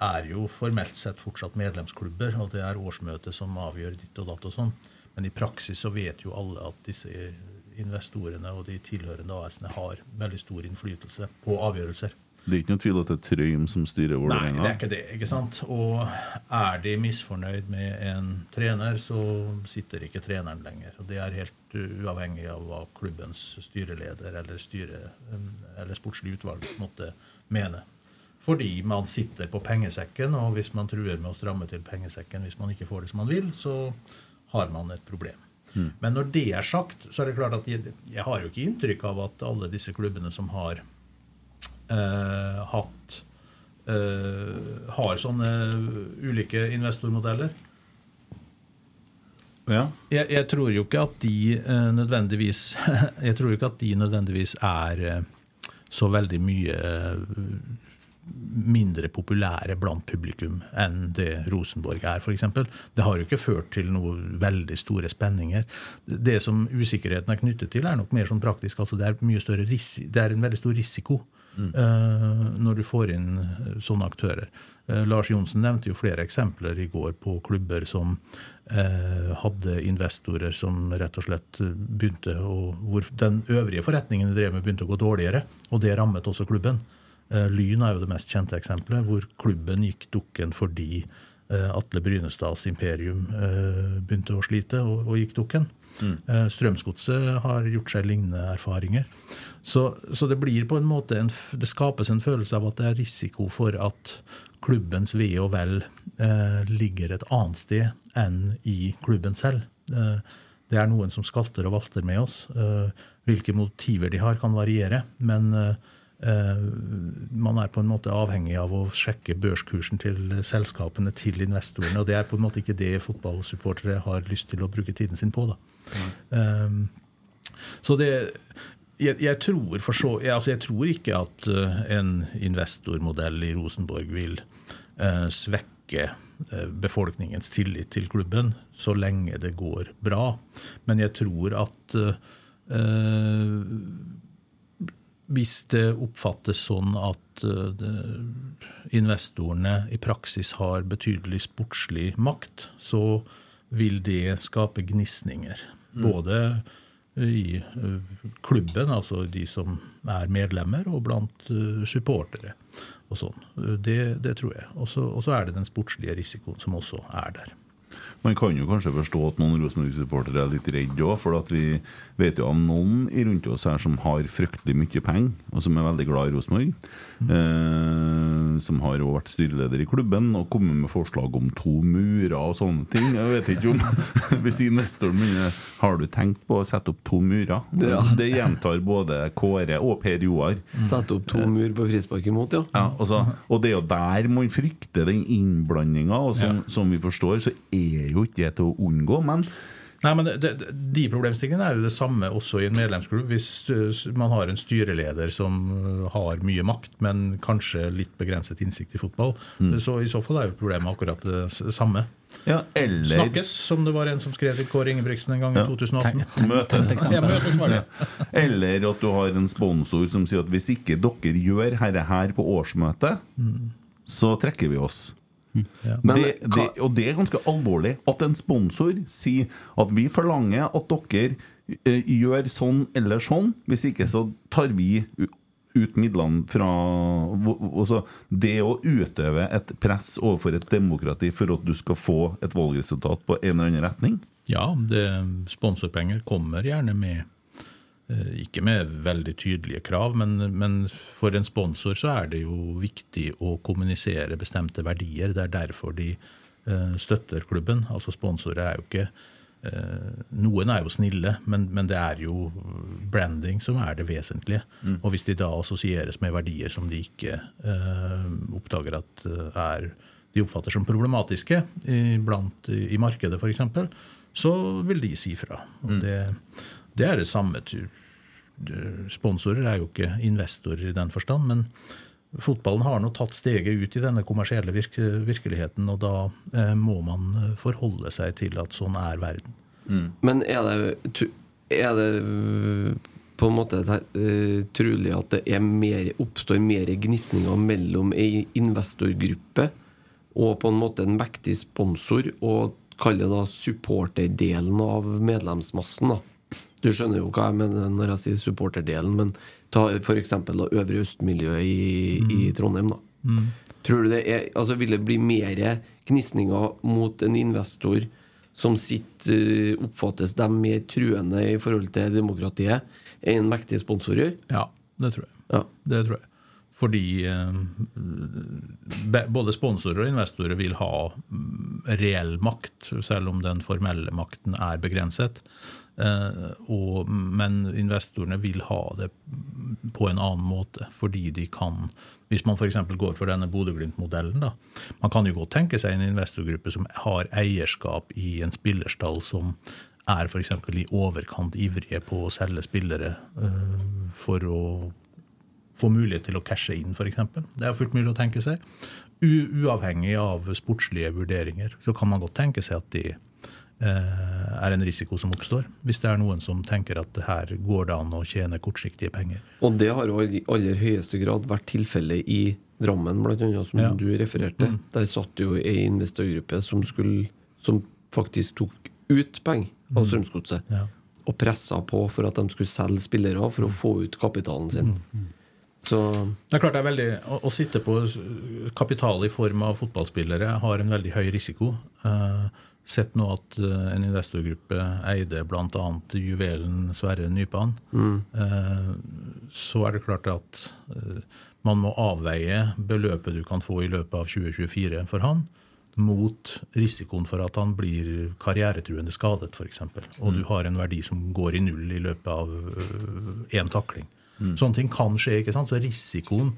er jo formelt sett fortsatt medlemsklubber, og det er årsmøtet som avgjør ditt og datt og sånn. Men i praksis så vet jo alle at disse investorene og de tilhørende AS-ene har veldig stor innflytelse på avgjørelser. Det er ikke noen tvil at det er Trøim som styrer Nei, det er ikke det. ikke sant? Og er de misfornøyd med en trener, så sitter ikke treneren lenger. Og Det er helt uavhengig av hva klubbens styreleder eller, styre, eller sportslig utvalg måtte mene. Fordi man sitter på pengesekken, og hvis man truer med å stramme til pengesekken hvis man ikke får det som man vil, så har man et problem. Men når det er sagt, så er det klart at jeg, jeg har jo ikke inntrykk av at alle disse klubbene som har eh, hatt eh, har sånne ulike investormodeller. Ja. Jeg, jeg tror jo ikke at de eh, nødvendigvis Jeg tror ikke at de nødvendigvis er eh, så veldig mye eh, mindre populære blant publikum enn det Rosenborg er, f.eks. Det har jo ikke ført til noen veldig store spenninger. Det som usikkerheten er knyttet til, er nok mer sånn praktisk. altså Det er, større det er en veldig stor risiko eh, når du får inn eh, sånne aktører. Eh, Lars Johnsen nevnte jo flere eksempler i går på klubber som eh, hadde investorer som rett og slett begynte å Hvor den øvrige forretningen de drev med, begynte å gå dårligere. Og det rammet også klubben. Eh, Lyn er jo det mest kjente eksempelet, hvor klubben gikk dukken fordi eh, Atle Brynestads imperium begynte å slite og, og gikk dukken. Eh, Strømsgodset har gjort seg lignende erfaringer. Så, så det blir på en måte en, det skapes en følelse av at det er risiko for at klubbens ve og vel eh, ligger et annet sted enn i klubben selv. Eh, det er noen som skalter og valter med oss. Eh, hvilke motiver de har, kan variere. Men eh, man er på en måte avhengig av å sjekke børskursen til selskapene til investorene. Og det er på en måte ikke det fotballsupportere har lyst til å bruke tiden sin på. da. Eh, så det jeg, jeg, tror så, jeg, altså jeg tror ikke at eh, en investormodell i Rosenborg vil eh, svekke eh, befolkningens tillit til klubben så lenge det går bra. Men jeg tror at eh, hvis det oppfattes sånn at eh, investorene i praksis har betydelig sportslig makt, så vil det skape gnisninger. Både i eh, klubben, altså de som er medlemmer, og blant eh, supportere. og sånn. Det, det tror jeg. Og så er det den sportslige risikoen som også er der. Man kan jo kanskje forstå at noen Rosenborg-supportere er litt redde òg, for vi vet jo om noen rundt oss her som har fryktelig mye penger, og som er veldig glad i Rosenborg. Eh, som har jo vært styreleder i klubben og kommet med forslag om to murer og sånne ting. Jeg vet ikke om Hvis investoren begynner Har du tenkt på å sette opp to murer? Ja. Det gjentar både Kåre og Per Joar. Sette opp to mur på frispark imot, ja. Ja, altså, og det er jo der man frykter den innblandinga, og som, som vi forstår, så er jo ikke det til å unngå. Men Nei, men det, De problemstillingene er jo det samme også i en medlemsklubb. Hvis uh, man har en styreleder som uh, har mye makt, men kanskje litt begrenset innsikt i fotball, så i så fall er jo problemet akkurat det samme. ja, eller Snakkes, som det var en som skrev til Kåre Ingebrigtsen en gang i Ja. 2018. Møtes. Ja, møtes. Eller at du har en sponsor som sier at hvis ikke dere gjør dette her på årsmøtet, så trekker vi oss. Men det, det, og det er ganske alvorlig at en sponsor sier at vi forlanger at dere eh, gjør sånn eller sånn. Hvis ikke så tar vi ut midlene fra hvor- altså Det å utøve et press overfor et demokrati for at du skal få et valgresultat på en eller annen retning. Ja, det, sponsorpenger kommer gjerne med Ikke med veldig tydelige krav, men, men for en sponsor så er det jo viktig å kommunisere bestemte verdier. Det er derfor de eh, støtter klubben. Altså Sponsorer er jo ikke eh, Noen er jo snille, men, men det er jo branding som er det vesentlige. Og hvis de da assosieres med verdier som de ikke eh, oppdager at eh, er de oppfatter som problematiske i, blant, i markedet f.eks., så vil de si fra. Og det, det er det samme. Sponsorer er jo ikke investorer i den forstand, men fotballen har nå tatt steget ut i denne kommersielle virke virkeligheten, og da eh, må man eh, forholde seg til at sånn er verden. Men er det, er det øh, på en måte uh, trolig at det er mer, oppstår mer gnisninger mellom ei investorgruppe og på en måte en mektig sponsor, og kall det da supporterdelen av medlemsmassen? da Du skjønner jo hva jeg mener når jeg sier supporterdelen, men ta f.eks. Øvre Øst-miljøet i, i Trondheim. da Tror du det er, altså Vil det bli mer gnisninger mot en investor som sitter, eh, oppfattes dem mer truende i forhold til demokratiet enn en mektig sponsor gjør? Ja, det tror jeg. Ja. Det tror jeg. Fordi eh, både sponsorer og investorer vil ha mm, reell makt, selv om den formelle makten er begrenset. Eh, og, men investorene vil ha det på en annen måte, fordi de kan Hvis man f.eks. går for denne Bodø-Glimt-modellen, da. Man kan jo godt tenke seg en investorgruppe som har eierskap i en spillerstall som er f.eks. i overkant ivrige på å selge spillere eh, for å få mulighet til å cashe inn, f.eks. Det er fullt mulig å tenke seg. U uavhengig av sportslige vurderinger så kan man godt tenke seg at eh, er en risiko som oppstår, hvis det er noen som tenker at her går det an å tjene kortsiktige penger. Og det har jo i aller høyeste grad vært tilfellet i Drammen, annet, som Ja. du refererte. Der satt jo ei investorgruppe som, skulle, som faktisk tok ut penger av Strømsgodset. Ja. Og pressa på for at de skulle selge spillere for å få ut kapitalen sin. Så Det er klart det er veldig, å, å sitte på kapital i form av fotballspillere har en veldig høy risiko. Eh, sett nå at eh, en investorgruppe eide bl.a. juvelen Sverre Nypan. Eh, så er det klart at eh, man må avveie beløpet du kan få i løpet av 2024 for han, mot risikoen for at han blir karrieretruende skadet, f.eks. Og du har en verdi som går i null i løpet av én takling. Sånne ting kan skje. ikke sant? Så risikoen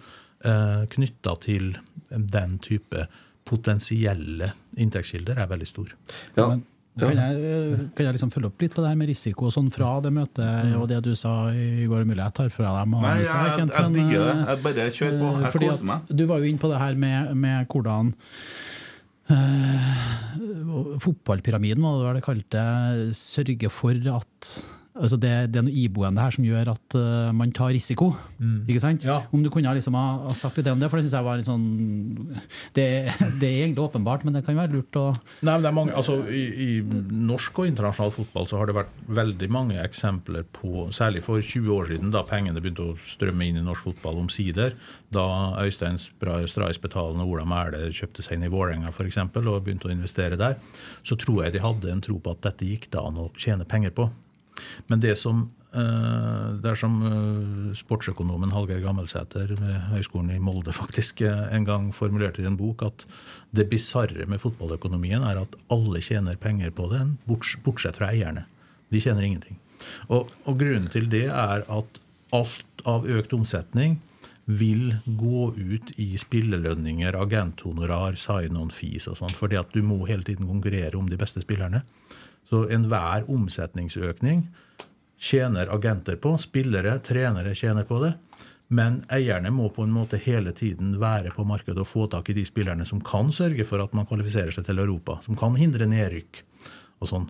knytta til den type potensielle inntektskilder er veldig stor. ja. Ja. kan jeg, kan jeg liksom følge opp litt på det her med risiko og sånn fra det møtet og det du sa i går? Mulig jeg tar fra deg Nei, manuset jeg, her, jeg, jeg digger det. Jeg bare kjører på. Eh, Jeg fordi koser meg. at Du var jo inne på det her med, med hvordan eh, Fotballpyramiden, var det vel det kalte, sørger for at altså det, det er noe iboende her som gjør at uh, man tar risiko. Ikke sant? Ja. Om du kunne liksom ha, ha sagt litt om det, for det syns jeg var litt sånn det, det er egentlig åpenbart, men det kan være lurt å Nei, men det er mange, altså I, I norsk og internasjonal fotball så har det vært veldig mange eksempler på, særlig for 20 år siden, da pengene begynte å strømme inn i norsk fotball omsider, da Øystein Straisbetalen og Ola Mæle kjøpte seg inn i Vålerenga f.eks. og begynte å investere der, så tror jeg de hadde en tro på at dette gikk det an å tjene penger på. Men det som eh, det eh, sportsøkonomen Hallgeir Gammelsæter ved Høgskolen i Molde faktisk eh, en gang formulerte i en bok, at det bisarre med fotballøkonomien er at alle tjener penger på den, bortsett fra eierne. De tjener ingenting. Og, og grunnen til det er at alt av økt omsetning vil gå ut i spillelønninger, agenthonorar, sign-on fees og sånn, fordi at du må hele tiden konkurrere om de beste spillerne. Så enhver omsetningsøkning tjener agenter på, spillere, trenere tjener på det. Men eierne må på en måte hele tiden være på markedet og få tak i de spillerne som kan sørge for at man kvalifiserer seg til Europa, som kan hindre nedrykk og sånn.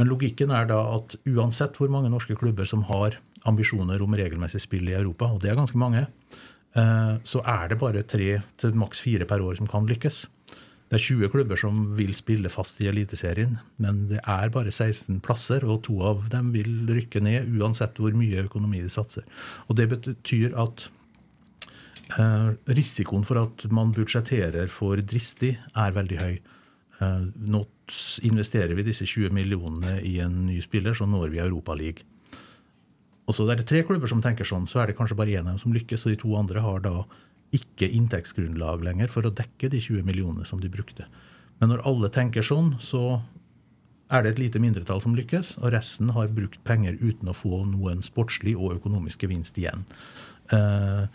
Men logikken er da at uansett hvor mange norske klubber som har ambisjoner om regelmessig spill i Europa, og det er ganske mange, eh, så er det bare tre til maks fire per år som kan lykkes. Det er 20 klubber som vil spille fast i Eliteserien, men det er bare 16 plasser, og to av dem vil rykke ned uansett hvor mye økonomi de satser. Og Det betyr at eh, risikoen for at man budsjetterer for dristig, er veldig høy. Eh, nå investerer vi disse 20 millionene i en ny spiller, så når vi Europaligaen. Og så er det tre klubber som tenker sånn, så er det kanskje bare én av dem som lykkes, og de to andre har da ikke inntektsgrunnlag lenger for å dekke de 20 millionene som de brukte. Men når alle tenker sånn, så er det et lite mindretall som lykkes, og resten har brukt penger uten å få noen sportslig og økonomisk gevinst igjen. Eh,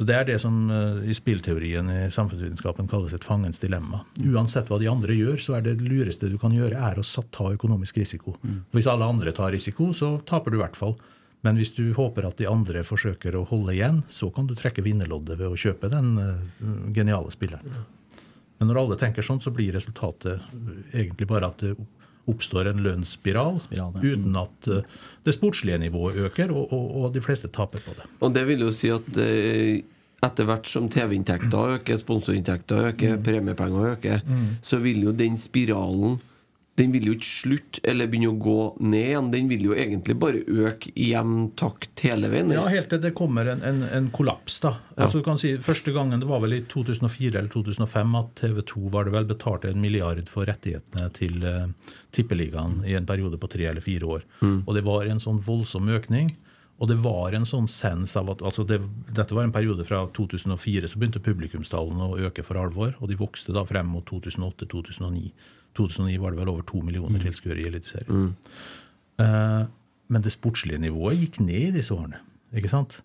Så Det er det som eh, i spillteorien i samfunnsvitenskapen kalles et fangens dilemma. Uansett hva de andre gjør, så er det lureste du kan gjøre, er å ta økonomisk risiko. Hvis alle andre tar risiko, så taper du i hvert fall. Men hvis du håper at de andre forsøker å holde igjen, så kan du trekke vinnerloddet ved å kjøpe den eh, geniale spilleren. Men når alle tenker sånn, så blir resultatet eh, egentlig bare at det oppstår en lønnsspiral Spiral, ja. uten at eh, det sportslige nivået øker, og, og, og de fleste taper på det. Og det vil jo si at etter hvert som TV-inntekter øker, sponsorinntekter øker, premiepenger øker, så vil jo den spiralen Den vil jo ikke slutte eller begynne å gå ned igjen. Den vil jo egentlig bare øke i jevn takt hele veien. Ja, helt til det kommer en, en, en kollaps. da. Altså, du kan si, første gangen, Det var vel i 2004 eller 2005 at TV 2 var det vel betalte en milliard for rettighetene til uh, Tippeligaen i en periode på tre eller fire år. Og det var en sånn voldsom økning. Og det var en sånn sens av at altså det, Dette var en periode fra 2004, så begynte publikumstallene å øke for alvor. Og de vokste da frem mot 2008-2009. 2009 var det vel over to millioner tilskuere i Eliteserien. Eh, men det sportslige nivået gikk ned i disse årene. ikke sant?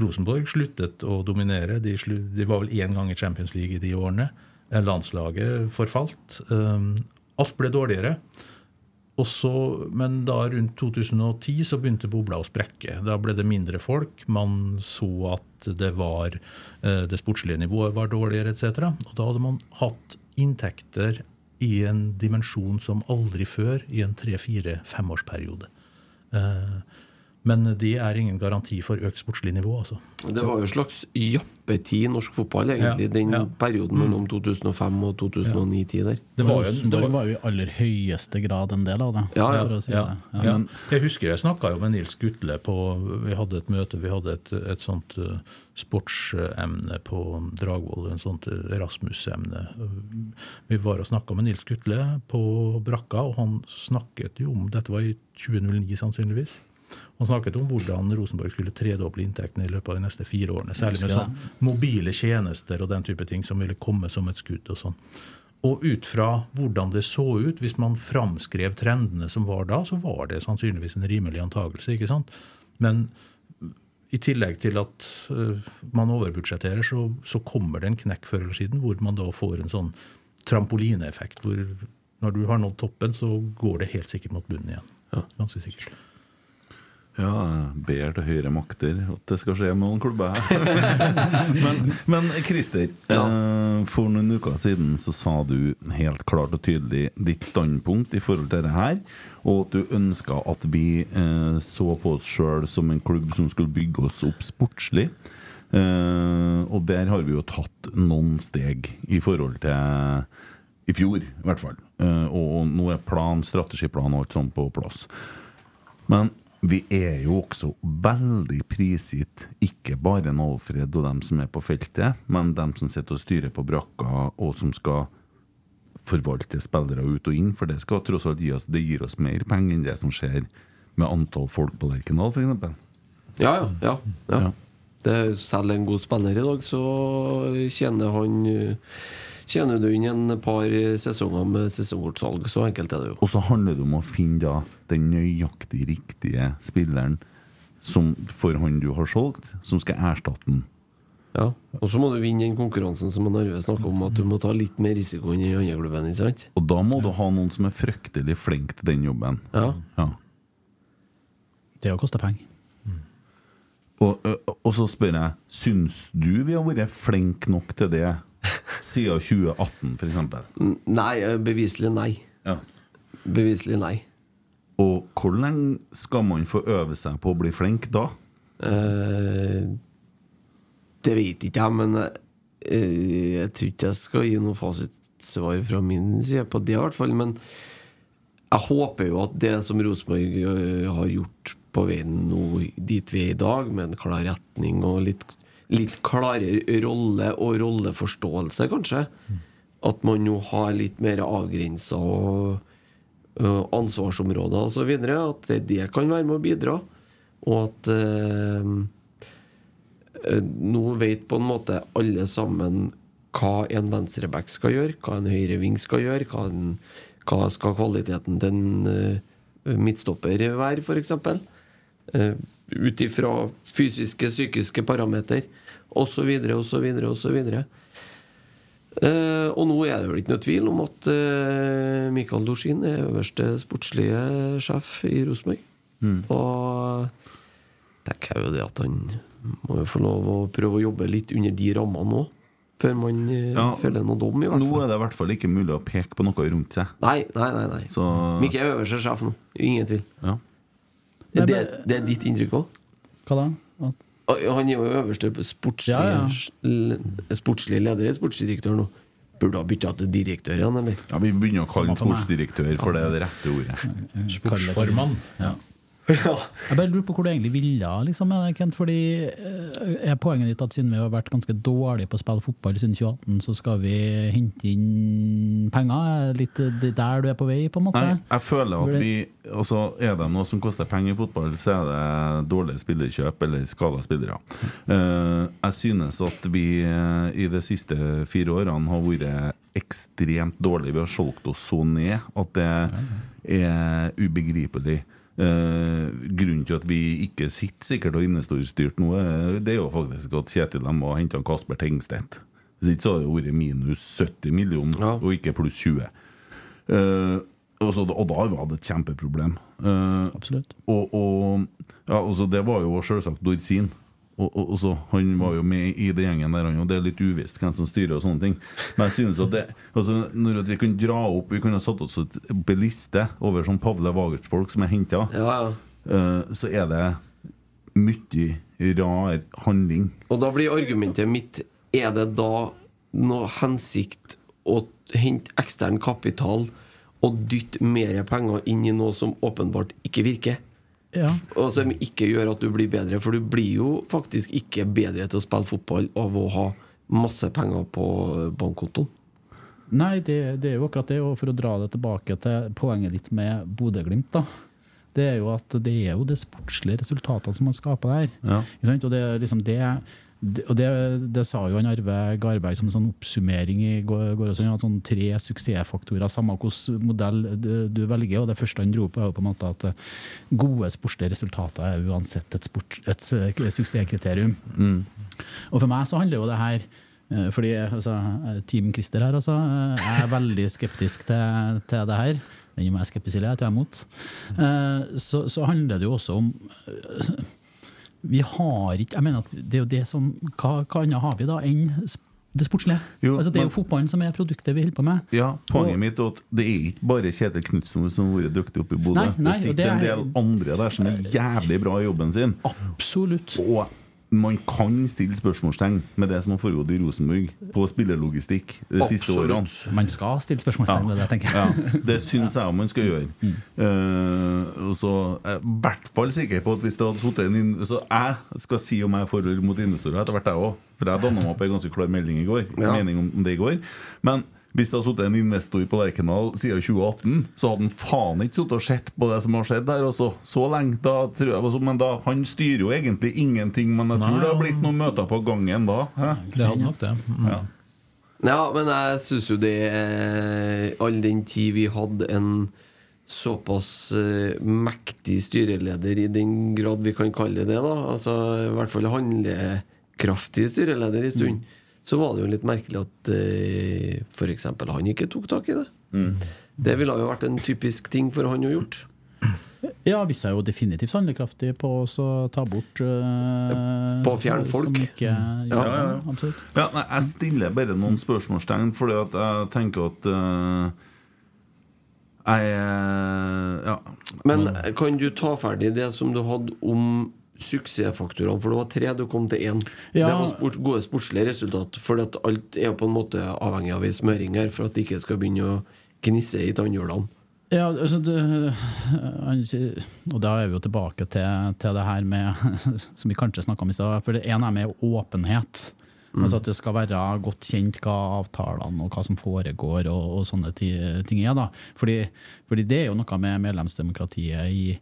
Rosenborg sluttet å dominere. De, slu, de var vel én gang i Champions League i de årene. Eh, Landslaget forfalt. Eh, alt ble dårligere. Også, men da rundt 2010 så begynte bobla å sprekke. Da ble det mindre folk. Man så at det var eh, det sportslige nivået var dårligere etc. Og da hadde man hatt inntekter i en dimensjon som aldri før i en tre-fire-femårsperiode. Eh, Men det er ingen garanti for økt sportslig nivå. altså. Det var jo en slags jappetid i norsk fotball, egentlig, Ja, den ja. perioden mellom 2005 og 2009-10 der. Det var jo det var- var jo i aller høyeste grad en del av det. Ja, ja. si Ja, det. ja. Jeg husker jeg snakka jo med Nils Gutle på Vi hadde et møte, vi hadde et, et sånt uh, sportsemne på Dragvoll, en sånt Erasmus-emne. Vi var og snakka med Nils Gutle på brakka, og han snakket jo om Dette var i 2009, sannsynligvis. Han snakket om hvordan Rosenborg skulle tredoble inntektene i løpet av de neste fire årene. Særlig med sånn mobile tjenester og den type ting som ville komme som et skudd. og sånn. Og ut fra hvordan det så ut, hvis man framskrev trendene som var da, så var det sannsynligvis en rimelig antakelse. ikke sant? Men i tillegg til at øh, man overbudsjetterer, så, så kommer det en knekk før eller siden hvor man da får en sånn trampolineeffekt. hvor Når du har nådd toppen, så går det helt sikkert mot bunnen igjen. Ganske sikkert. Ja, jeg ber til høyere makter at det skal skje med noen klubber her. men, men Christer, ja. for noen uker siden så sa du helt klart og tydelig ditt standpunkt i forhold til dette her, og at du ønska at vi eh, så på oss sjøl som en klubb som skulle bygge oss opp sportslig. Eh, og der har vi jo tatt noen steg i forhold til i fjor, i hvert fall. Eh, og, og nå er plan, strategiplan og alt sånt på plass. Men vi er jo også veldig prisgitt ikke bare en Alfred og dem som er på feltet, men dem som sitter og styrer på brakka, og som skal forvalte spillere ut og inn, for det skal tross alt gi oss Det gir oss mer penger enn det som skjer med antall folk på Lerkendal, f.eks. Ja, ja. ja, ja. Ja. Det selv en god spiller i dag, så tjener han Tjener du inn en par sesonger med sesongkortsalg, så enkelt er det jo. Og så handler det om å finne da den nøyaktig riktige spilleren som for han du har solgt, som skal erstatte den. Ja. Og så må du vinne den konkurransen som Arve snakker om, at du må ta litt mer risiko enn i andre klubben. Ikke sant? Og da må du ha noen som er fryktelig flink til den jobben. Ja. Ja. Det har kosta penger. Og, ø, og så spør jeg Syns du vi har vært flinke nok til det siden 2018, f.eks.? Nei, beviselig nei. Ja. Beviselig nei. Og hvor lenge skal man få øve seg på å bli flink da? Eh, det vet ikke jeg, men eh, jeg tror ikke jeg skal gi noe fasitsvar fra min side på det, i hvert fall. Men jeg håper jo at det som Rosenborg eh, har gjort på veien nå dit vi er i dag, med en klar retning og litt, litt klarere rolle og rolleforståelse, kanskje, at man nå har litt mer avgrensa og ansvarsområder osv. At det, kan være med å bidra. Og at eh, eh, nå vet på en måte alle sammen hva en venstreback skal gjøre, hva en høyreving skal gjøre, hva, en, hva skal kvaliteten til en uh, midtstopper være, f.eks. Uh, Ut ifra fysiske, psykiske parameter. og så videre, og så videre, og så videre. Eh, og nå er det vel ikke noe tvil om at eh, Mikael Dorsin er øverste sportslige sjef i Rosenborg. Mm. Og tenker jeg jo det at han må jo få lov å prøve å jobbe litt under de rammene òg, før man eh, Ja. feller noe dom, i hvert fall. Nå er det i hvert fall ikke mulig å peke på noe rundt seg. Nei, nei, nei. nei. Så Mikke er øverste sjef nå, ingen tvil. ja. Det, det er ditt inntrykk òg? Hva da? At- Han er jo øverste sportslig, Ja, ja. sportslig leder, sportsdirektør nå. Burde ha bytta til direktør igjen, eller? ja, Vi begynner å kalle sportsdirektør, for det det rette ordet. Sportsformann. Ja. Jeg bare lurer på hvor du egentlig ville, liksom, Kent. Fordi eh, Er poenget ditt at siden vi har vært ganske dårlige på å spille fotball siden 2018, så skal vi hente inn penger? Er Litt der du er på vei, på en måte? Nei, jeg føler at vi altså, Er det noe som koster penger i fotball, så er det dårlige spillerkjøp eller skada spillere. Eh, jeg synes at vi eh, i de siste fire årene har vært ekstremt dårlige. Vi har solgt oss så ned at det er ubegripelig. Eh, grunnen til at vi ikke sitter sikkert og investorstyrt nå, eh, det er jo faktisk at Kjetil de ha henta Kasper Tengstedt. Hvis ikke så hadde det vært minus 70 millioner, Ja. og ikke pluss 20. Eh, og, så, og da var det et kjempeproblem. Eh, Absolutt. og, og ja, altså det var jo selvsagt Dorsin. Og, og, og så, han var jo med i det gjengen der, han, og det er litt uvisst hvem som styrer. og sånne ting Men jeg synes at det altså når vi kunne dra opp Vi kunne ha satt oss et- liste over sånn Pavle Wagert-folk som er henta. Ja, ja. så er det mye rar handling. Og da blir argumentet mitt Er det da noe hensikt å hente ekstern kapital og dytte mer penger inn i noe som åpenbart ikke virker? Ja. Og som ikke gjør at du blir bedre, for du blir jo faktisk ikke bedre til å spille fotball av å ha masse penger på bankkontoen. Nei, det, det er jo akkurat det. Og for å dra det tilbake til poenget ditt med Bodø-Glimt, da. Det er jo at det er jo det sportslige resultatene som man skaper der. Ja. Ikke sant? Og det, er liksom det, det, og det, det sa jo han Arve Garberg som en sånn oppsummering i går. går også, han sånn tre suksessfaktorer, samme hvilken modell du, du velger. og Det første han dro på, er jo på en måte at eh, gode sportslige resultater er uansett et, sport, et suksesskriterium. Og for meg så handler jo det her eh, fordi altså, eh, Team Christer her altså, jeg er veldig skeptisk til, til det her. Den er skeptisk til, jeg tror jeg er imot. Så, så handler det jo også om Vi har ikke Jeg mener at det er jo det som Hva, hva annet har vi da enn det sportslige? Jo, altså, det er men- jo fotballen som er produktet vi holder på med. Ja, Poenget Og- mitt er at det er ikke bare Kjetil Knutsen som har vært dyktig oppe i Bodø. Nei, nei, det sitter det en er- del andre der som er jævlig bra i jobben sin. Absolutt. Og man kan stille spørsmålstegn med det som har foregått i Rosenborg på spillerlogistikk de siste Absolutt. årene. Man skal stille spørsmålstegn ved det, tenker jeg. Ja, det syns jeg man skal gjøre. Mm. Uh, og så er jeg i hvert fall sikker på at hvis det hadde sittet en inn- Så jeg skal si om jeg er forhold mot investorer etter hvert, jeg òg. For jeg danna meg opp en ganske klar melding i går. Ja. Mening om det i går. Men hvis det hadde sittet en investor på Lerkendal siden 2018, så hadde han faen ikke sittet og sett på det som har skjedd der. Også. Så lenge, da tror jeg også, Men da, han styrer jo egentlig ingenting. Men jeg tror Nei, det har blitt noen møter på gangen da. Hæ? Det hadde nok det. Mm. Ja. Ja, men jeg syns jo det er All den tid vi hadde en såpass uh, mektig styreleder, i den grad vi kan kalle det det, da Altså i hvert fall handlekraftig styreleder i stund, så var det jo litt merkelig at eh, f.eks. han ikke tok tak i det. Det ville jo vært en typisk ting for han å gjort. Ja, hvis er jo definitivt handlekraftig på å ta bort eh, På å fjerne folk. Som ikke, ja, Ja, ja, ja. absolutt. Ja, nei, jeg stiller bare noen spørsmålstegn, fordi at jeg tenker at eh, jeg eh, Ja. Men kan du ta ferdig det som du hadde om suksessfaktorene? For det var tre, du kom til én. Ja. Det var sport, gode sportslige resultat. For alt er på en måte avhengig av ei smøring her, for at det ikke skal begynne å gnisse i tannhjulene. Ja, altså det, og da er vi jo tilbake til, til det her med Som vi kanskje snakka om i stad. For det ene er med åpenhet. Altså At det skal være godt kjent hva avtalene og hva som foregår og, og sånne ting er. da. Fordi, fordi det er jo noe med medlemsdemokratiet i-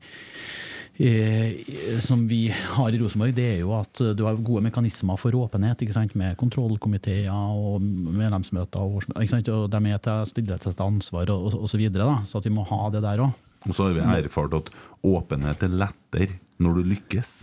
som vi har i Rosenborg, det er jo at du har gode mekanismer for åpenhet. ikke sant? Med kontrollkomiteer og medlemsmøter. Og, og de er til stille til ansvar og, osv. så videre. Så at vi må ha det der òg. Og så har vi erfart at åpenhet er lettere når du lykkes.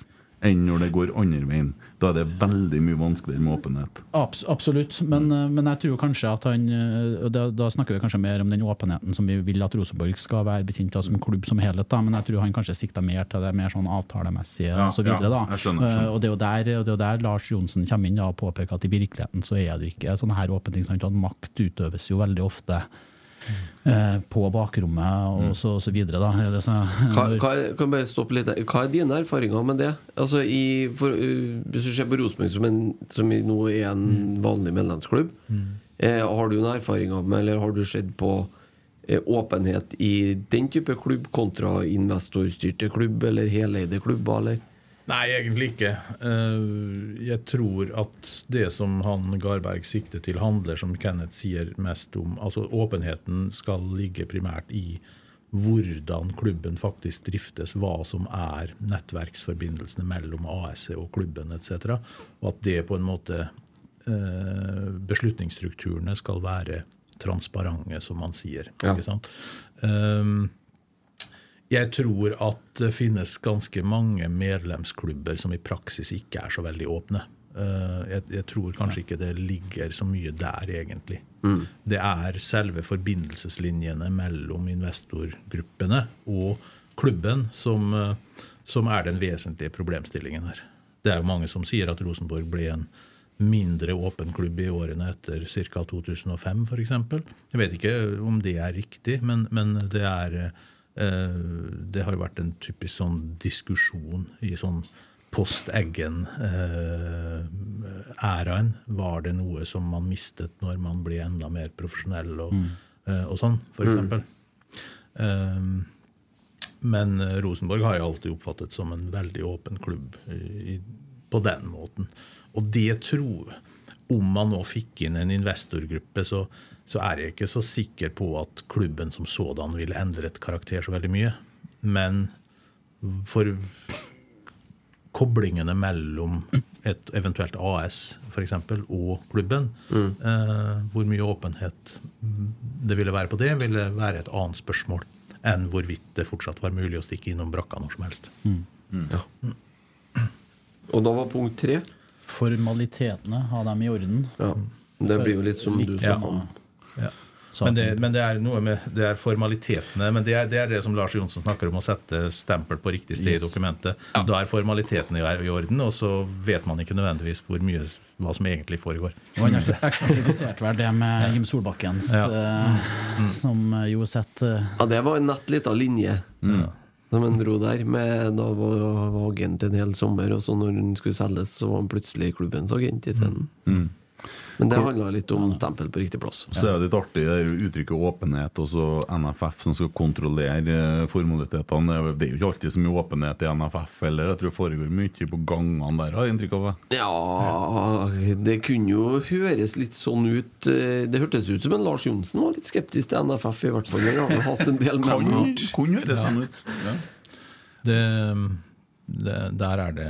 enn når det går andre veien. Da er det veldig mye vanskeligere med åpenhet. Abs absolutt, men, mm. men jeg tror kanskje at han eh, da, da snakker vi kanskje mer om den åpenheten som vi vil at Rosenborg skal være betjent av som klubb som helhet. Da, men jeg tror han kanskje sikta mer til det mer sånn avtalemessige Ja, og så videre, ja, da. jeg skjønner, jeg skjønner. Eh, Og det er jo der, og det er jo der Lars Johnsen kommer inn da, og påpeker at i virkeligheten så er det ikke sånne her åpne ting. sant, Makt utøves jo veldig ofte på bakrommet og så, og så videre. Da. Så, Hva, hva, kan bare stoppe litt. Hva er dine erfaringer med det? Altså i, for, Hvis du ser på Rosenborg, som, en- som nå er en vanlig medlemsklubb, eh, har du noen erfaringer med, eller har du sett på eh, åpenhet i den type klubb kontra investorstyrte klubb eller heleide klubber, eller? Nei, egentlig ikke. Eh, Jeg tror at det som han Garberg sikter til, handler, som Kenneth sier, mest om Altså åpenheten skal ligge primært i hvordan klubben faktisk driftes, hva som er nettverksforbindelsene mellom ASC og klubben etc. Og at det på en måte eh, Beslutningsstrukturene skal være transparente, som man sier. Ja. Ikke sant? Um, jeg tror at det finnes ganske mange medlemsklubber som i praksis ikke er så veldig åpne. Eh, Jeg, jeg tror kanskje ikke det ligger så mye der, egentlig. Det er selve forbindelseslinjene mellom investorgruppene og klubben som, eh, som er den vesentlige problemstillingen her. Det er jo mange som sier at Rosenborg ble en mindre åpen klubb i årene etter ca. 2005 f.eks. Jeg vet ikke om det er riktig, men, men det er eh, Det har vært en typisk sånn diskusjon i sånn post-Eggen-æraen. Var det noe som man mistet når man ble enda mer profesjonell og, eh, og sånn, f.eks.? Um, men eh, Rosenborg har jeg alltid oppfattet som en veldig åpen klubb i, på den måten. Og det tror Om man nå fikk inn en investorgruppe, så, så er jeg ikke så sikker på at klubben som sådan ville endret karakter så veldig mye. Men for koblingene mellom et eventuelt AS for eksempel, og klubben, eh, hvor mye åpenhet det ville være på det, ville være et annet spørsmål enn hvorvidt det fortsatt var mulig å stikke innom brakka når som helst. Ja. Og da var punkt tre. Formalitetene, ha dem i orden. Ja. Det blir jo litt som du sa om Ja. Men, det, men det er noe med det er formalitetene. Men det er, det er det som Lars Johnsen snakker om, å sette stempel på riktig sted Yes. i dokumentet. Da er formalitetene i, i orden, og så vet man ikke nødvendigvis hvor mye hva som egentlig foregår. Og han har eksemplifisert vel det med Jim Solbakkens, Ja. mm. som jo setter Ja, det var en nett lita linje som han dro der. Med, da var var agent en hel sommer, og så når han skulle selges, så var han plutselig klubbens agent isteden. Men det handla litt om stempel på riktig plass. Så er det litt artig det er uttrykket åpenhet, og så NFF som skal kontrollere eh, formalitetene. Det er jo- er ikke alltid så mye åpenhet i NFF heller. Jeg tror det foregår mye på gangene der, har jeg inntrykk av. det. Ja, det kunne jo høres litt sånn ut eh, Det hørtes ut som en Lars Johnsen var litt skeptisk til NFF, i hvert fall. Han har hatt en del med kunne høres sånn ut. Ja. Det, det, der er det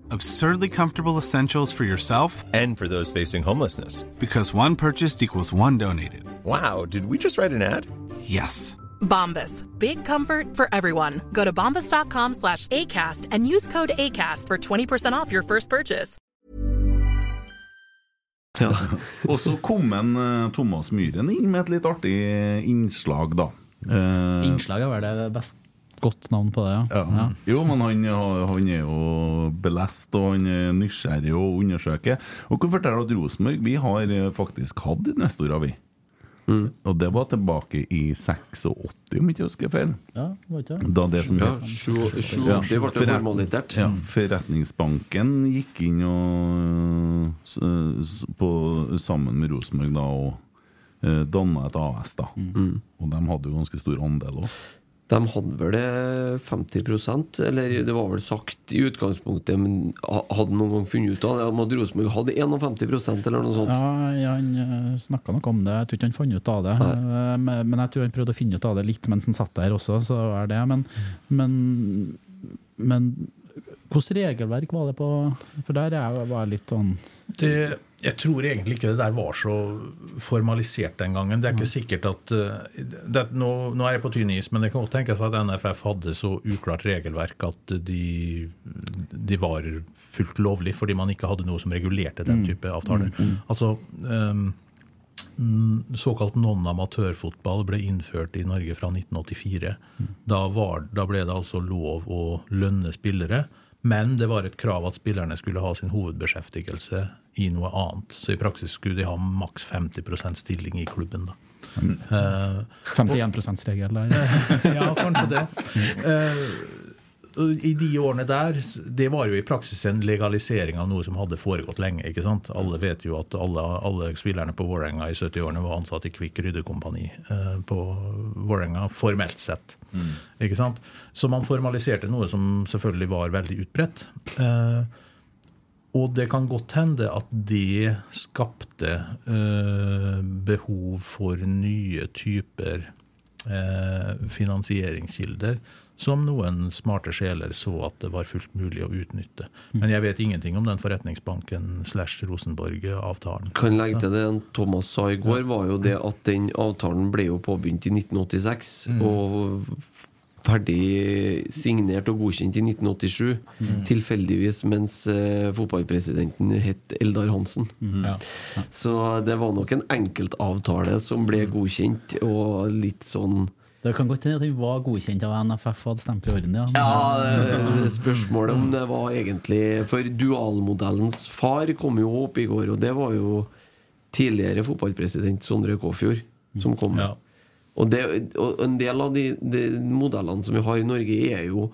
Absurdly comfortable essentials for yourself And for those facing homelessness. because one purchased equals one donated. Wow, did we just write an ad? Yes. Bombas. Big comfort for everyone. Go to bombas.com slash ACAST and use code ACAST for 20% off your first purchase. Og så kom en eh, Thomas Myhren inn med et litt artig innslag, da. Eh, Innslag er det best godt navn på det, ja. ja. Jo, men han, han er jo belest og han er nysgjerrig og undersøker. Og kan fortelle at Rosenborg vi har eh, faktisk hatt investorer, vi. Og det var tilbake i 86, om ikke jeg husker feil. Ja, var ikke det? Da det som Ja, het- sju- sju- Ja, ble formalitert. Ja, Forretningsbanken gikk inn og, på, sammen med Rosenborg da og eh, danna et AS. da Og de hadde jo ganske stor andel òg. De hadde vel det 50% eller det var vel sagt i utgangspunktet, men hadde noen gang funnet ut av det? At Rosenborg hadde 51% eller noe sånt? Ja, ja, han snakka nok om det. Jeg tror ikke han fant ut av det. Nei. Men men jeg tror han prøvde å finne ut av det litt mens han satt der også, så er det. Men, men, men hvilket regelverk var det på For der er jeg var jeg litt sånn Det, jeg tror egentlig ikke det der var så formalisert den gangen. Det er ikke sikkert at eh, det, nå, nå er jeg på tynn is, men det kan godt tenkes at NFF hadde så uklart regelverk at de, de var fullt lovlig, fordi man ikke hadde noe som regulerte den Mm. type avtaler. Mm, mm. Altså, ehm, Såkalt non-amatørfotball ble innført i Norge fra 1984. Da, var, da ble det altså lov å lønne spillere, men det var et krav at spillerne skulle ha sin hovedbeskjeftigelse i noe annet. Så i praksis skulle de ha maks 50% stilling i klubben. da. Uh, 51 %-regel der. ja, kanskje det. Uh, I de årene der, det var jo i praksis en legalisering av noe som hadde foregått lenge. ikke sant? Alle vet jo at alle, alle spillerne på Vålerenga i 70-årene var ansatt i Kvikk Ryddekompani uh, på Vålerenga, formelt sett. Ikke sant? Så man formaliserte noe som selvfølgelig var veldig utbredt. Eh, og det kan godt hende at det skapte eh, behov for nye typer eh, finansieringskilder som noen smarte sjeler så at det var fullt mulig å utnytte. Men jeg vet ingenting om den forretningsbanken slash Rosenborg-avtalen. Kan legge til det Thomas sa i går, var jo det at den avtalen ble jo påbegynt i 1986. Mm. Og ferdig signert og godkjent i 1987. Mm. Tilfeldigvis mens uh, fotballpresidenten het Eldar Hansen. Mm. Ja. Så det var nok en enkeltavtale som ble godkjent, og litt sånn Det kan godt hende at den var godkjent av NFF og hadde stempel i orden, ja. Ja, er spørsmålet om det var egentlig For dualmodellens far kom jo opp i går, og det var jo tidligere fotballpresident Sondre Kåfjord som kom. Ja. Og, det, og en del av de, de modellene som vi har i Norge, er jo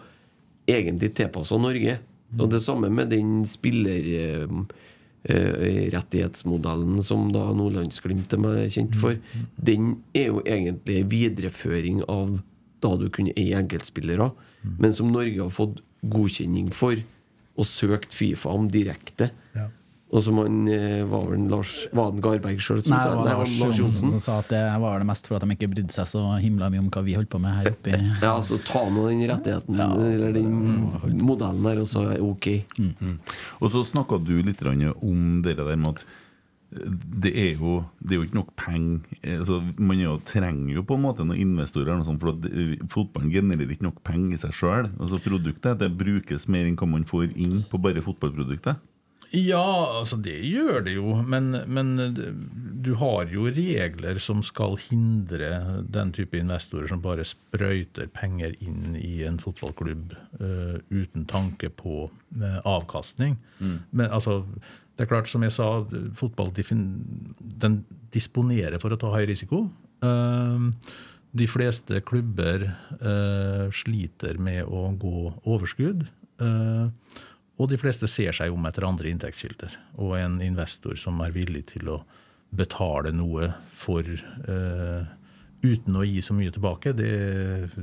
egentlig tilpassa Norge. Og det samme med den spillerrettighetsmodellen som da Nordlandsglimt er kjent for. Den er jo egentlig en videreføring av da du kunne eie enkeltspillere, men som Norge har fått godkjenning for og søkt Fifa om direkte. Ja. Og som han eh, var vel Lars Var det Garberg sjøl som Nei, sa det var Nei, Lars Lars Johnsen som sa at det var det mest for at de ikke brydde seg så himla mye om hva vi holdt på med her oppe Ja, altså ta nå den rettigheten Eller den modellen der, og så er ok. Mm. Og så snakka du litt om det der med at eh, det er jo, det er jo ikke nok penger altså, Man jo, trenger jo på en måte noen investorer, eller noe sånt, for at eh, fotballen genererer ikke nok penger i seg sjøl. Altså, produktet det brukes mer enn hva man får inn på bare fotballproduktet. Ja, altså det gjør det jo, men, men du har jo regler som skal hindre den type investorer som bare sprøyter penger inn i en fotballklubb uh, uten tanke på uh, avkastning. Men altså, det er klart, som jeg sa, fotball den disponerer for å ta høy risiko. Uh, de fleste klubber eh, sliter med å gå overskudd. eh, og de fleste ser seg om etter andre inntektskilder. Og en investor som er villig til å betale noe for uh, uten å gi så mye tilbake, det,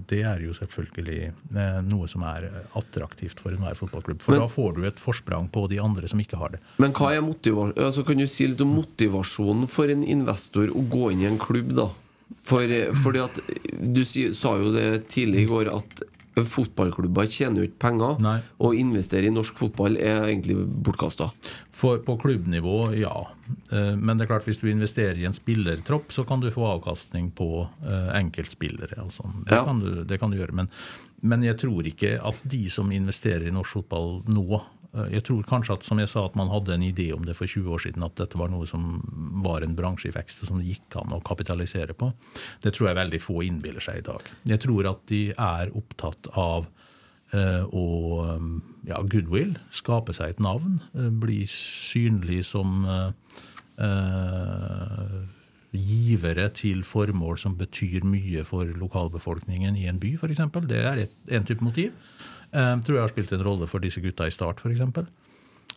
det er jo selvfølgelig uh, noe som er attraktivt for enhver fotballklubb. For Men- da får du et forsprang på de andre som ikke har det. Men hva er motiva- altså, kan du si litt om motivasjonen for en investor å gå inn i en klubb, da? For, fordi at Du sa jo det tidlig i går at Fotballklubber tjener jo ikke penger. Nei. Å investere i norsk fotball er egentlig bortkasta. På klubbnivå, ja. Eh, Men det er klart hvis du investerer i en spillertropp, så kan du få avkastning på eh, enkeltspillere. sånn. Det, Ja. kan du, det kan du gjøre. Men, men jeg tror ikke at de som investerer i norsk fotball nå Jeg tror kanskje at som jeg sa, at man hadde en idé om det for 20 år siden, at dette var noe som var en bransje i vekst, som det gikk an å kapitalisere på. Det tror jeg veldig få innbiller seg i dag. Jeg tror at de er opptatt av eh, å um, ja, goodwill, skape seg et navn, eh, bli synlig som eh, eh, givere til formål som betyr mye for lokalbefolkningen i en by, f.eks. Det er et, en type motiv. Eh, tror jeg har spilt en rolle for disse gutta i Start, f.eks.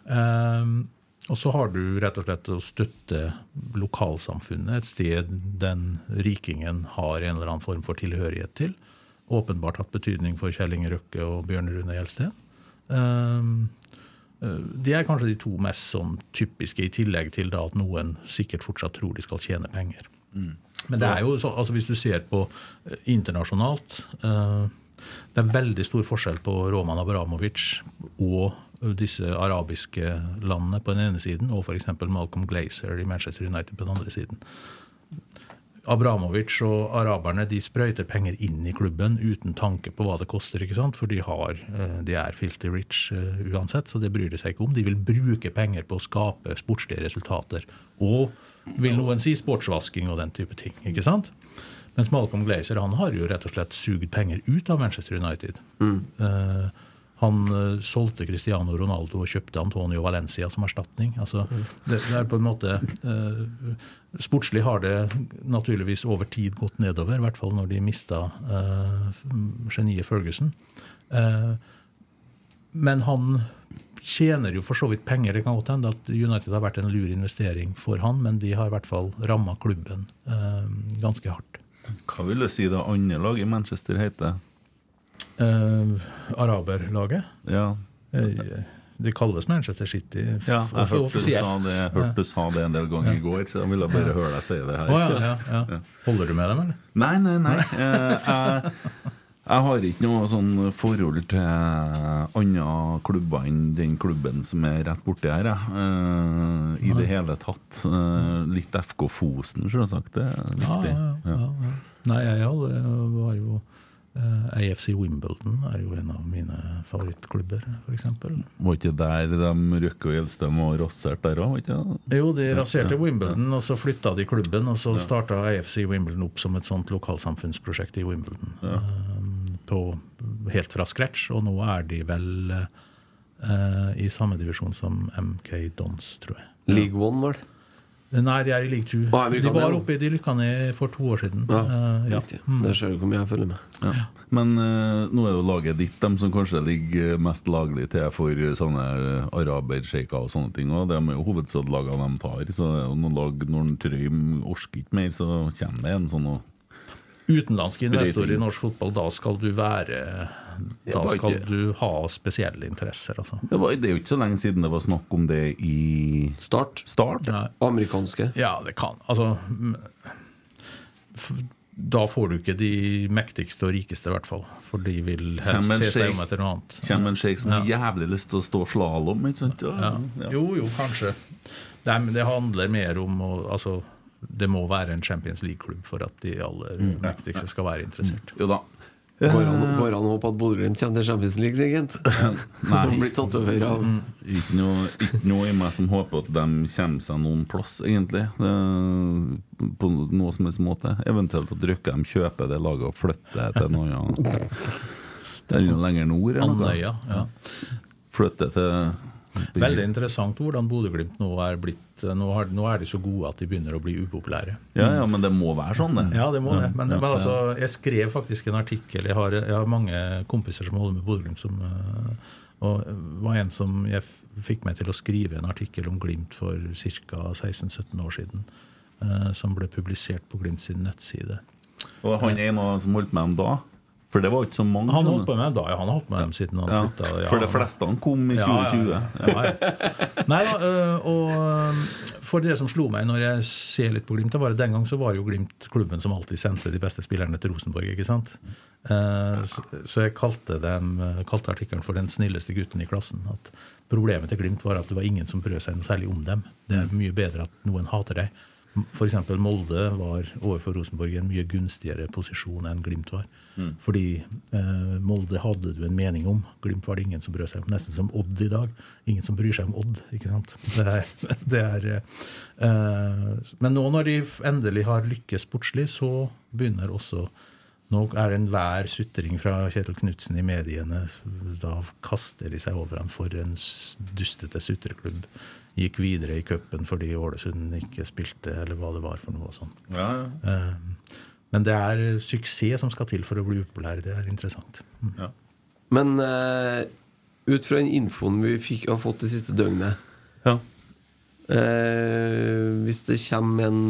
Eh, og så har du rett og slett å støtte lokalsamfunnet, et sted den rikingen har en eller annen form for tilhørighet til. Åpenbart hatt betydning for Kjell Inge Røkke og Bjørn Rune Gjelsten. Um, eh, de er kanskje de to mest sånn typiske, i tillegg til da at noen sikkert fortsatt tror de skal tjene penger. Men det er jo så, altså hvis du ser på eh, internasjonalt eh, Det er veldig stor forskjell på Roman Abramovic og disse arabiske landene på den ene siden, og f.eks. Malcolm Glazer i Manchester United på den andre siden. Abramovic og araberne de sprøyter penger inn i klubben uten tanke på hva det koster. ikke sant? For de, har, eh, de er filty rich eh, uansett, så det bryr de seg ikke om. De vil bruke penger på å skape sportslige resultater. Og vil noen si sportsvasking og den type ting. ikke sant? Mens Malcolm Glazer han har jo rett og slett sugd penger ut av Manchester United. Eh, han eh, solgte Cristiano Ronaldo og kjøpte Antonio Valencia som erstatning. Altså, det, det er på en måte eh, Sportslig har det naturligvis over tid gått nedover, i hvert fall når de mista eh, geniet Ferguson. Eh, men han tjener jo for så vidt penger. Det kan godt hende at United har vært en lur investering for han, men de har i hvert fall ramma klubben eh, ganske hardt. Hva vil du si det andre laget i Manchester heter? Uh, araberlaget? Ja. Eh, det kalles Manchester City Ja, jeg hørte du sa det, jeg hørte du sa det en del ganger i går, så jeg ville bare høre deg si det her. Oh, ja, ja, ja. Holder du med dem, eller? Nei, nei, nei. Eh, Jeg, har ikke noe sånn forhold til andre klubber enn den klubben som er rett borti her. Eh, I det hele tatt. Uh, Litt FK Fosen, selvsagt. Det er viktig. Ja, ja, ja, ja. Nei, jeg hadde, var jo eh, AFC Wimbledon er jo en av mine favorittklubber, f.eks. Var ikke der de Røkke og Gjelstad var rasert der òg? Jo, de raserte Ja. Wimbledon, og så flytta de klubben. Og så starta AFC Wimbledon opp som et sånt lokalsamfunnsprosjekt i Wimbledon. eh, på, helt fra scratch, og nå er de vel eh, i samme divisjon som MK Dons, tror jeg. League One, vel? Nei, de er i league two. Er de var oppe i de rykka ned for to år siden. Ja, uh, ja. Mm. Der ser du hvor mye jeg følger med. Ja. Men uh, nå er jo laget ditt dem som kanskje ligger mest laglig til for sånne arabersjeiker og sånne ting. Og det er jo hovedstadslagene de tar. Så noen lag når Trøim orker ikke mer, så kommer det en sånn og Utenlandsk investorer i norsk fotball, da skal du være Da skal du ha spesielle interesser, altså. det, var, det er jo ikke så lenge siden det var snakk om det i Start. Start. Amerikanske. Ja, det kan Altså Da får du ikke de mektigste og rikeste, i hvert fall. For de vil helst se seg om etter noe annet. Kommer en sjeik som har Ja. jævlig lyst til å stå slalåm, ikke sant? Ja. Jo, jo, kanskje. Det, det handler mer om å altså, Det må være en Champions League-klubb for at de aller Mm. mektigste skal være interessert. Jo da. Går an, går an å håpe at Bodø-Glimt kommer til Champions League, sikkert? Nei. Blir tatt over av Ikke noe, ikke noe i meg som håper at de kommer seg noen plass, egentlig. På noe som helst måte. Eventuelt at Røkheim kjøper det laget og flytter til noe annet. Det er lenger nord. Andøya. Ja. Flytter til Veldig interessant hvordan Bodø-Glimt nå er blitt nå, har, nå er de så gode at de begynner å bli upopulære. Ja, ja, men det må være sånn, det. Ja, det må det. Men, men altså, jeg skrev faktisk en artikkel. Jeg har, jeg har mange kompiser som holder med Bodø-Glimt. som, eh, Og var en som jeg fikk meg til å skrive en artikkel om Glimt for ca. 16-17 år siden. eh, Som ble publisert på Glimt sin nettside. Og han ene som holdt med om da, For det var ikke så mange. Han holdt på med dem da, ja. Han har holdt med dem siden han Ja, slutta. Ja, for de fleste han kom i Ja, ja, 2020. Ja, ja. Nei da, øh, og øh, for det som slo meg når jeg ser litt på Glimt, det var at den gang så var jo Glimt klubben som alltid sendte de beste spillerne til Rosenborg. ikke sant? Eh, Så, jeg kalte, dem, øh, kalte artikkelen for 'Den snilleste gutten i klassen'. At Problemet til Glimt var at det var ingen som brød seg noe særlig om dem. Det er mye bedre at noen hater deg. F.eks. Molde var overfor Rosenborg i en mye gunstigere posisjon enn Glimt var. Fordi eh, Molde hadde du en mening om. Glimt var det ingen som brød seg om. Nesten som Odd i dag. Ingen som bryr seg om Odd. ikke sant? Det er, det er, eh, men nå når de endelig har lykkes sportslig, så begynner også nå er det enhver sutring fra Kjetil Knutsen i mediene. Da kaster de seg over ham for en dustete sutreklubb. Gikk videre i cupen fordi Ålesund ikke spilte, eller hva det var for noe. sånn. Ja, ja. Eh, Men det er suksess som skal til for å bli upopulær. Det er interessant. Mm. Ja. Men uh, ut fra den infoen vi fikk, har fått det siste døgnet Ja. uh, Hvis det kommer en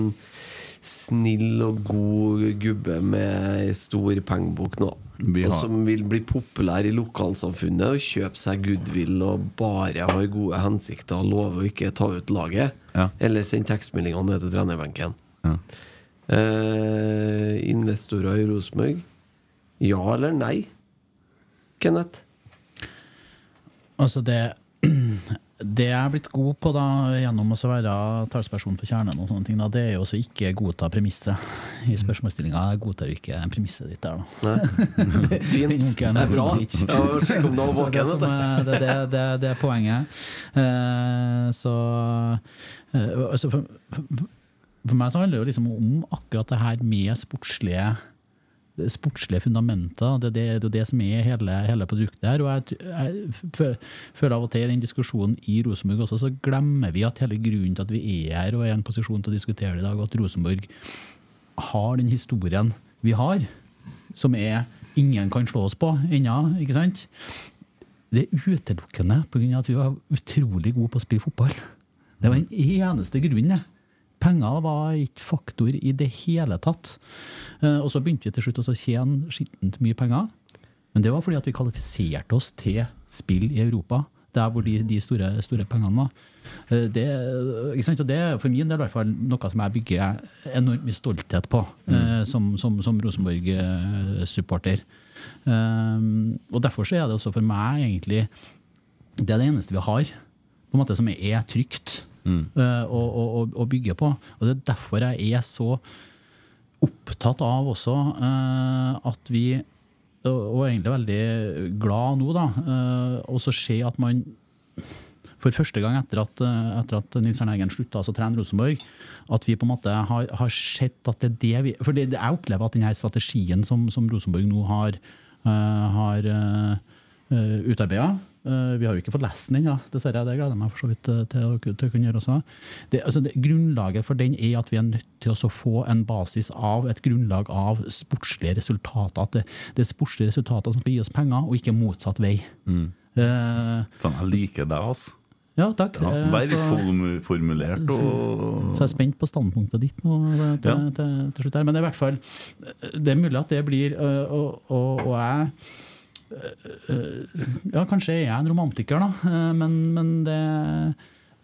snill og god gubbe med stor pengebok nå, Vi og som vil bli populær i lokalsamfunnet og kjøpe seg goodwill og bare har gode hensikter og lover å ikke ta ut laget, Ja. eller sende tekstmeldingene ned til trenerbenken Ja. Eh, Investorer i Rosenborg, ja eller nei? Kenneth? Altså det Det jeg er blitt god på da gjennom å være talsperson for kjernen, og sånne ting, da, det er jo også ikke godta premisset i spørsmålsstillinga. Jeg godtar ikke premisset ditt der, da. Nei. Fint. Det er bra. Ja, sjekk om det var det, som det, det, det, det er poenget. Eh, så eh, altså for, for meg så handler det jo liksom om akkurat det her med sportslige det sportslige fundamenter. Det, det, det er jo det som er hele, hele produktet her. Og jeg, jeg føler av og til i den diskusjonen i Rosenborg også, så glemmer vi at hele grunnen til at vi er her og er i en posisjon til å diskutere det i dag, og at Rosenborg har den historien vi har, som er ingen kan slå oss på ennå, ikke sant? Det er utelukkende pga. at vi var utrolig gode på å spille fotball. Det var den eneste grunnen. Penger var ikke faktor i det hele tatt. Eh, Og så begynte vi til slutt å tjene skittent mye penger. Men det var fordi at vi kvalifiserte oss til spill i Europa, der hvor de, de store, store pengene var. Eh, Det, det er for min del i hvert fall noe som jeg bygger enormt mye stolthet på mm. som, som, som Rosenborg-supporter. Og derfor så er det også for meg egentlig Det er det eneste vi har på en måte som er trygt eh, å, å, å- bygge på. Og det er derfor jeg er så opptatt av også eh, at vi og, egentlig veldig glad nå, da, uh, og så se at man for første gang etter at, eh, etter at Nils Arne Eggen slutta å trene Rosenborg, at vi på en måte har, har sett at det er det vi For det, jeg opplever at denne strategien som, som Rosenborg nå har, uh, har uh, utarbeida Vi har jo ikke fått lest den ennå, dessverre. Det gleder jeg meg for så vidt eh, til å, til å kunne gjøre også. Det, altså det, grunnlaget for den er at vi er nødt til å få en basis av et grunnlag av sportslige resultater. At det, det er sportslige resultater som skal gi oss penger, og ikke motsatt vei. Mm. Uh, Fan, jeg liker deg, altså. ja, takk. Ja, Eh, Vær formulert og så jeg er spent på standpunktet ditt nå eh, til, Ja. til, til slutt her. Men det er i hvert fall Det er mulig at det blir Og, og, og jeg Ja, kanskje er jeg en romantiker, da, men, men det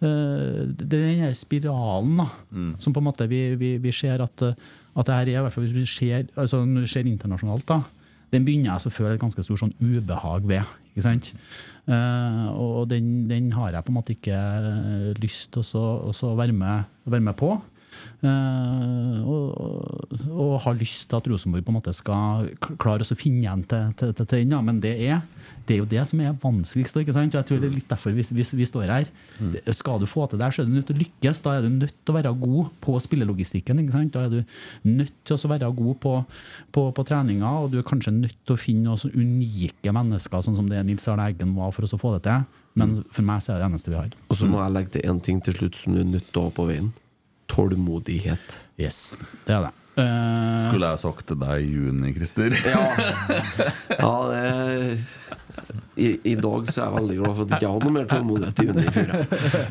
det er den spiralen da, som på en måte vi, vi, vi ser at, at det her er, i hvert fall hvis vi ser, altså, ser internasjonalt, da, den begynner jeg å føle et ganske stort sånn ubehag ved. ikke sant? Uh, og den, den har jeg på en måte ikke eh, lyst til å være, være med på. Eh, og, og, har lyst til at Rosenborg på en måte skal klare å finne igjen til, til, til, til den. Ja. Men det er, det er jo det som er vanskeligst. Ikke sant? Og jeg tror det er litt derfor vi, vi, vi står her. Mm. Skal du få til det, så er du nødt til å lykkes. Da er du nødt til å være god på spillelogistikken. Ikke sant? Da er du nødt til å være god på, på, på treninga, og du er kanskje nødt til å finne noen unike mennesker, sånn som det Nils Arne Eggen var, for å få det til. Men for meg så er det det eneste vi har. Og så må jeg legge til én ting til slutt som du er nødt til å ha på veien. Tålmodighet. Yes, det er det. Uh, Skulle jeg sagt til deg i juni, Christer? Ja, det i, I dag så er jeg veldig glad for at jeg ikke hadde noe mer tålmodighet i juni i fjor.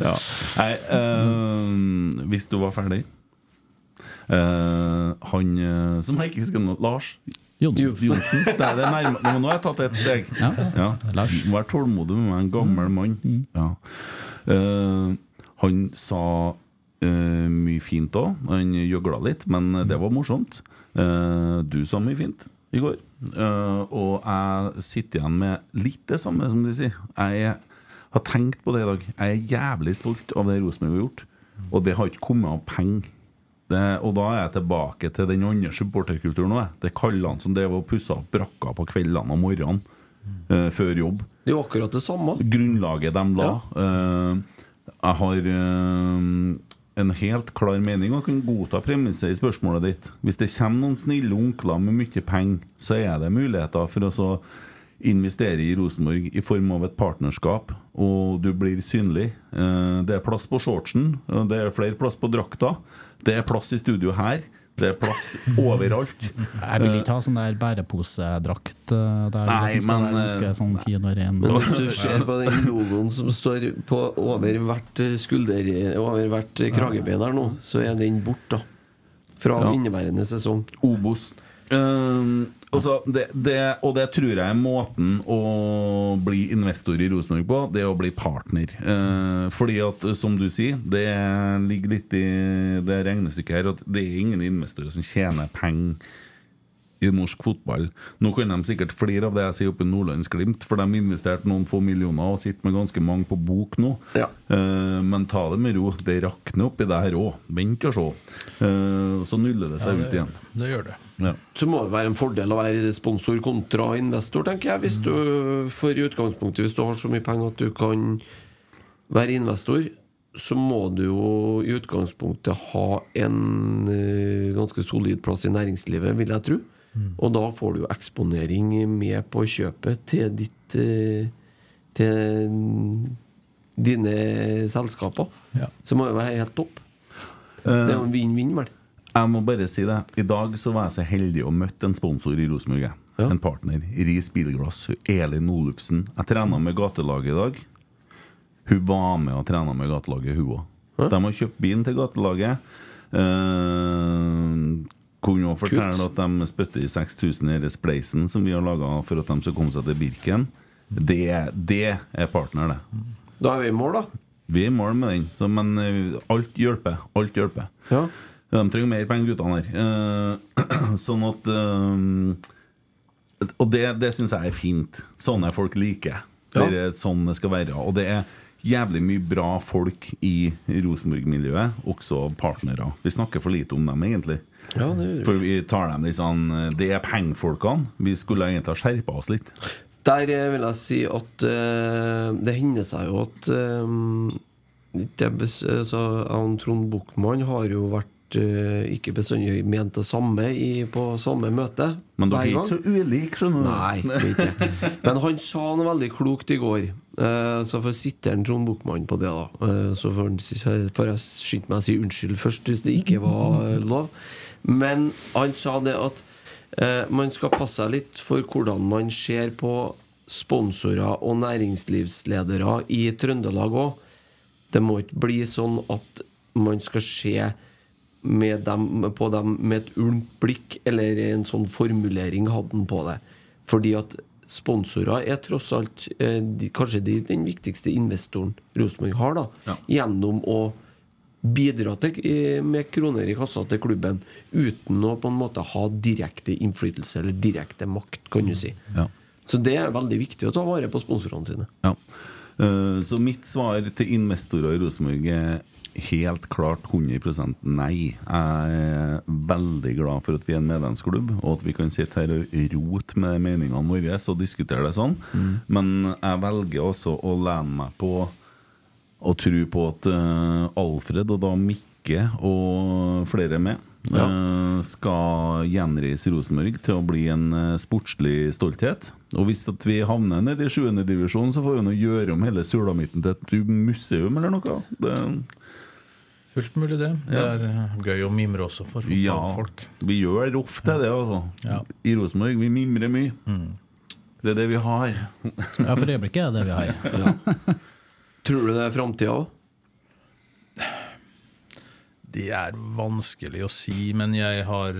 ja. Nei, uh, hvis du var ferdig uh, Han som jeg ikke husker nå, Lars Johnsen. Johnsen. Det er det nærme, Nå har jeg tatt et steg. Ja. Lars. Vær tålmodig med meg, en gammel mann. Ja. Uh, han sa eh, mye fint òg. Han gjøgla litt, men det var morsomt. Uh, du sa mye fint i går. Uh, og jeg sitter igjen med litt det samme som du sier. Jeg er, har tenkt på det i dag. Jeg er jævlig stolt av det Rosenborg har gjort. Og det har ikke kommet av penger. Og da er jeg tilbake til den andre supporterkulturen Det er kallene som drev og pussa opp brakka på kveldene og morgenen uh, før jobb. Det er jo akkurat det samme. Grunnlaget de la. Eh, jeg har en helt klar mening og kan godta premisset i spørsmålet ditt. Hvis det kommer noen snille onkler med mye penger, så er det muligheter for å investere i Rosenborg i form av et partnerskap, og du blir synlig. Eh, Det er plass på shortsen, det er flere plass på drakta. Det er plass i studio her. Det er plass overalt. Jeg vil ikke ha sånn der bæreposedrakt. eh, Der Nei, men, være eh, sånn fin og ren. Hvis du ser på den logoen som står på over hvert skulder Over hvert kragebein her nå, så er den borte. Fra Ja. inneværende sesong. Obos. Eh, altså, det, det, og det tror jeg er måten å bli investor i Rosenborg på, det er å bli partner. Eh, fordi at, som du sier, det ligger litt i det regnestykket her at det er ingen investorer som tjener penger i norsk fotball. Nå kan de sikkert flire av det jeg sier oppe i Nordlandsglimt, for de har investert noen få millioner og sitter med ganske mange på bok nå. Eh, men ta det med ro. Det rakner oppi det her òg. Vent og se. Eh, så nuller det seg ut igjen. Det gjør det. Ja. Så må det være en fordel å være sponsor kontra investor, tenker jeg. Hvis du, for i utgangspunktet, hvis du har så mye penger at du kan være investor, så må du jo i utgangspunktet ha en eh, ganske solid plass i næringslivet, vil jeg tro. Og da får du jo eksponering med på kjøpet til ditt eh, Til dine selskaper. Så må det være helt topp. Det er jo en vinn-vinn, vel. Jeg må bare si det. I dag så var jeg så heldig å møtte en sponsor i Rosenborg. Ja. En partner. Ris Bilglass. Elin Olufsen. Jeg trena med gatelaget i dag. Hun var med og trena med gatelaget, hun òg. De har kjøpt bilen til gatelaget. Uh, kunne òg fortelle Kult. at de spytter i 6000 i spleisen som vi har laga for at de skal komme seg til Birken. Det, det er partner, det. Da er vi i mål, da. Vi er i mål med den, så, men uh, alt hjelper. Alt hjelper. Ja. De trenger mer penger, guttene her. Eh, sånn at eh, Og det, det syns jeg er fint. Sånne folk liker jeg. Det er sånn det skal være. Og det er jævlig mye bra folk i Rosenborg-miljøet, også partnere. Vi snakker for lite om dem, egentlig. Ja, det gjør vi. For vi tar dem litt sånn Det er pengefolkene. Vi skulle egentlig ha skjerpa oss litt. Der eh, vil jeg si at uh, det hender seg jo at uh, det altså, Trond Buchmann har jo vært ikke bestandig ment det samme i, på samme møte. Men dere er ikke så ulike, skjønner du. Nei, ikke. Men han sa noe veldig klokt i går. Eh, Så får sitte en Trond Buchmann på det, da. Eh, Så får jeg skynde meg å si unnskyld først, hvis det ikke var eh, lov. Men han sa det at eh, man skal passe seg litt for hvordan man ser på sponsorer og næringslivsledere i Trøndelag òg. Det må ikke bli sånn at man skal se dem, på dem med et ulmt blikk, eller en sånn formulering hadde han på det. Fordi at sponsorer er tross alt eh, de, kanskje de, den viktigste investoren Rosenborg har, da. Gjennom å bidra til, eh, med kroner i kassa til klubben uten å på en måte ha direkte innflytelse eller direkte makt, kan du si. Ja. Så det er veldig viktig å ta vare på sponsorene sine. Ja. Uh, Så mitt svar til investorer i Rosenborg er helt klart 100 nei. Jeg er veldig glad for at vi er en medlemsklubb, og at vi kan sitte her og rote med meningene våre og diskutere det sånn. Men jeg velger også å lene meg på og tro på at eh, Alfred, og da Mikke og flere med, eh, skal gjenreise Rosenborg til å bli en eh, sportslig stolthet. Og hvis at vi havner nede i 7. divisjon, så får vi nå gjøre om hele Sulamitten til et museum eller noe. Det, Fullt mulig, det. Det er eh, gøy å mimre også for ja, folk. vi gjør ofte det, altså. Ja. I Rosenborg. Vi mimrer mye. Det er det vi har. Ja, for øyeblikket er det det vi har. Tror du det er framtida òg? Det er vanskelig å si, men jeg har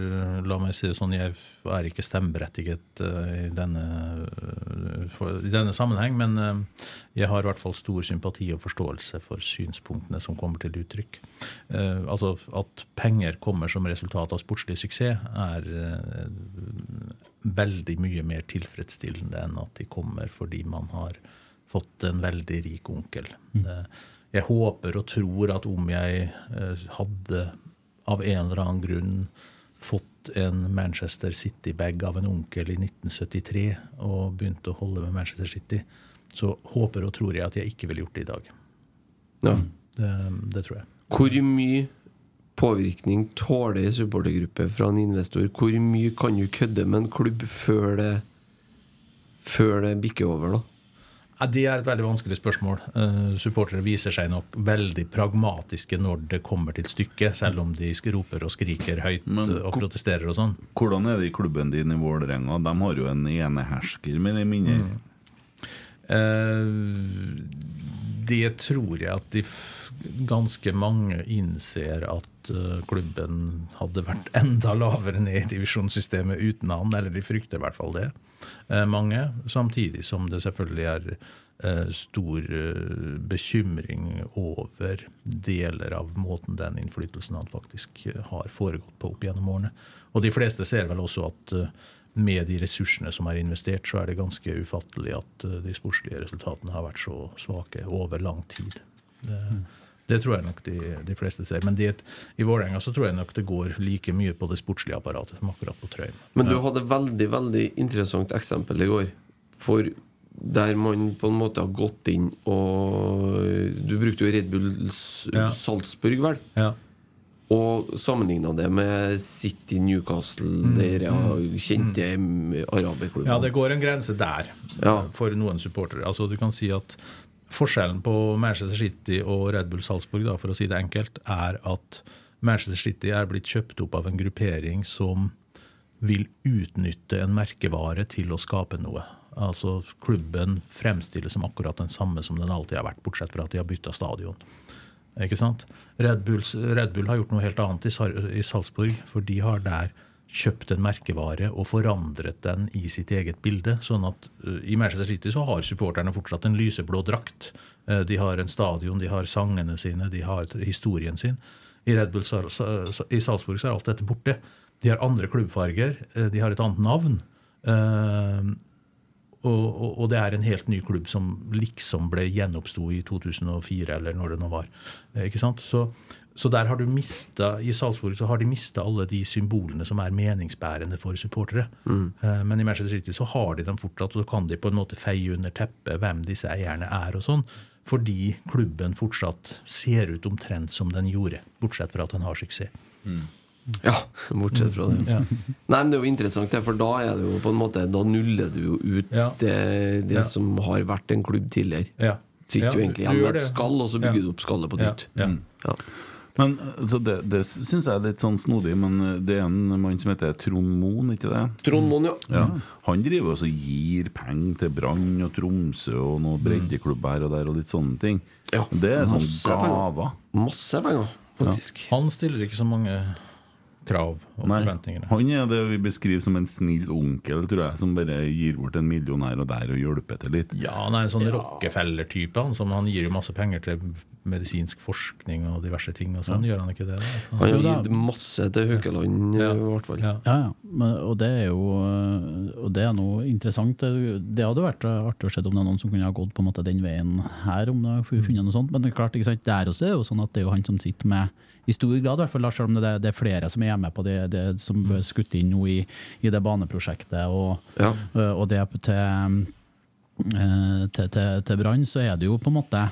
La meg si det sånn, jeg er ikke stemmeberettiget eh, i denne, eh, i denne sammenheng. Men eh, jeg har i hvert fall stor sympati og forståelse for synspunktene som kommer til uttrykk. Altså At penger kommer som resultat av sportslig suksess, er veldig mye mer tilfredsstillende enn at de kommer fordi man har fått en veldig rik onkel. Eh, jeg håper og tror at om jeg eh, hadde av en eller annen grunn fått en Manchester City-bag av en onkel i 1973 og begynte å holde med Manchester City, så håper og tror jeg at jeg ikke ville gjort det i dag. Ja. Det, det tror jeg. Hvor mye påvirkning tåler en supportergruppe fra en investor? Hvor mye kan du kødde med en klubb før det, før det bikker over? da? Det er et veldig vanskelig spørsmål. Uh, supportere viser seg nok veldig pragmatiske når det kommer til stykket, selv om de roper og skriker høyt Men uh, og protesterer og sånn. Hvordan er det i klubben din i Vålerenga? De har jo en enehersker, mer eller mindre. Eh, det tror jeg at de ganske mange innser at eh, klubben hadde vært enda lavere ned i divisjonssystemet uten han, eller de frykter i hvert fall det, eh, mange. Samtidig som det selvfølgelig er eh, stor eh, bekymring over deler av måten den innflytelsen han faktisk eh, har foregått på opp gjennom årene. Og de fleste ser vel også at eh, med de ressursene som er investert, så er det ganske ufattelig at eh, de sportslige resultatene har vært så svake over lang tid. Det, det tror jeg nok de, de fleste ser. Men det, i Vålerenga så tror jeg nok det går like mye på det sportslige apparatet som akkurat på Trøim. Men du hadde veldig veldig interessant eksempel i går. For der man på en måte har gått inn og Du brukte jo Red Bull Ja. Salzburg, vel? Ja. Og sammenligna det med City Newcastle, Mm. der jeg kjente araberklubber. Ja, det går en grense der Ja. for noen supportere. Altså, du kan si at Forskjellen på Manchester City og Red Bull Salzburg, da, for å si det enkelt, er at Manchester City er blitt kjøpt opp av en gruppering som vil utnytte en merkevare til å skape noe. Altså Klubben fremstilles som akkurat den samme som den alltid har vært, bortsett fra at de har bytta stadion. Ikke sant? Red, Bulls, Red Bull har gjort noe helt annet i, Salzburg, for de har der kjøpt en merkevare og forandret den i sitt eget bilde. sånn at uh, I Manchester City så har supporterne fortsatt en lyseblå drakt. Uh, de har en stadion, de har sangene sine, de har historien sin. I Red Bull Sal Sa- Sa- i Salzburg så er alt dette borte. De har andre klubbfarger, uh, de har et annet navn. Uh, og, og, og det er en helt ny klubb som liksom ble gjenoppsto i 2004, eller når det nå var. Eh, Ikke sant? Så, så der har du mista, I Salzburg så har de mista alle de symbolene som er meningsbærende for supportere. Mm. Men i Manchester City så har de dem fortsatt, og så kan de på en måte feie under teppet hvem disse eierne er. og sånn, Fordi klubben fortsatt ser ut omtrent som den gjorde, bortsett fra at den har suksess. Ja, bortsett fra det. Nei, men Det er jo interessant, det, for da er det jo på en måte Da nuller du jo ut Ja. det, det Ja. som har vært en klubb tidligere. Ja. Sitter Ja, jo egentlig du igjen med et skall, og så bygger Ja. du opp skallet på Ja, nytt. ja. Ja. Men altså, Det, det syns jeg er litt sånn snodig, men det er en mann som heter Trond Moen, ikke det? Trond Moen, ja. Ja. Han driver også og gir penger til Brann og Tromsø og noen breddeklubber her og der og litt sånne ting. Ja, Det er sånn masse penger. gaver. Masse penger, faktisk. Han stiller ikke så mange krav og Nei, forventninger. han er det vi beskriver som en snill onkel, tror jeg, som bare gir bort en million her og der og hjelper til litt. Ja, han er en sånn Rockefeller-type. Han, han gir jo masse penger til medisinsk forskning og diverse ting. og sånn, Gjør han ikke det? da? Han har Jo gitt masse til Haukeland, Ja. i hvert fall. Ja. Ja, ja. Men, og det er jo og det er noe interessant. Det, det hadde vært artig å se om det er noen som kunne ha gått på en måte den veien her. om det har funnet noe sånt. Men det er klart, ikke sant? der også er jo sånn at det er jo han som sitter med i stor grad, i hvert fall, selv om det, det er flere som er med på det, det som ble skutt inn nå i, i det baneprosjektet. og, Ja. og det til, eh, til, til, til Brann, så er det jo på en måte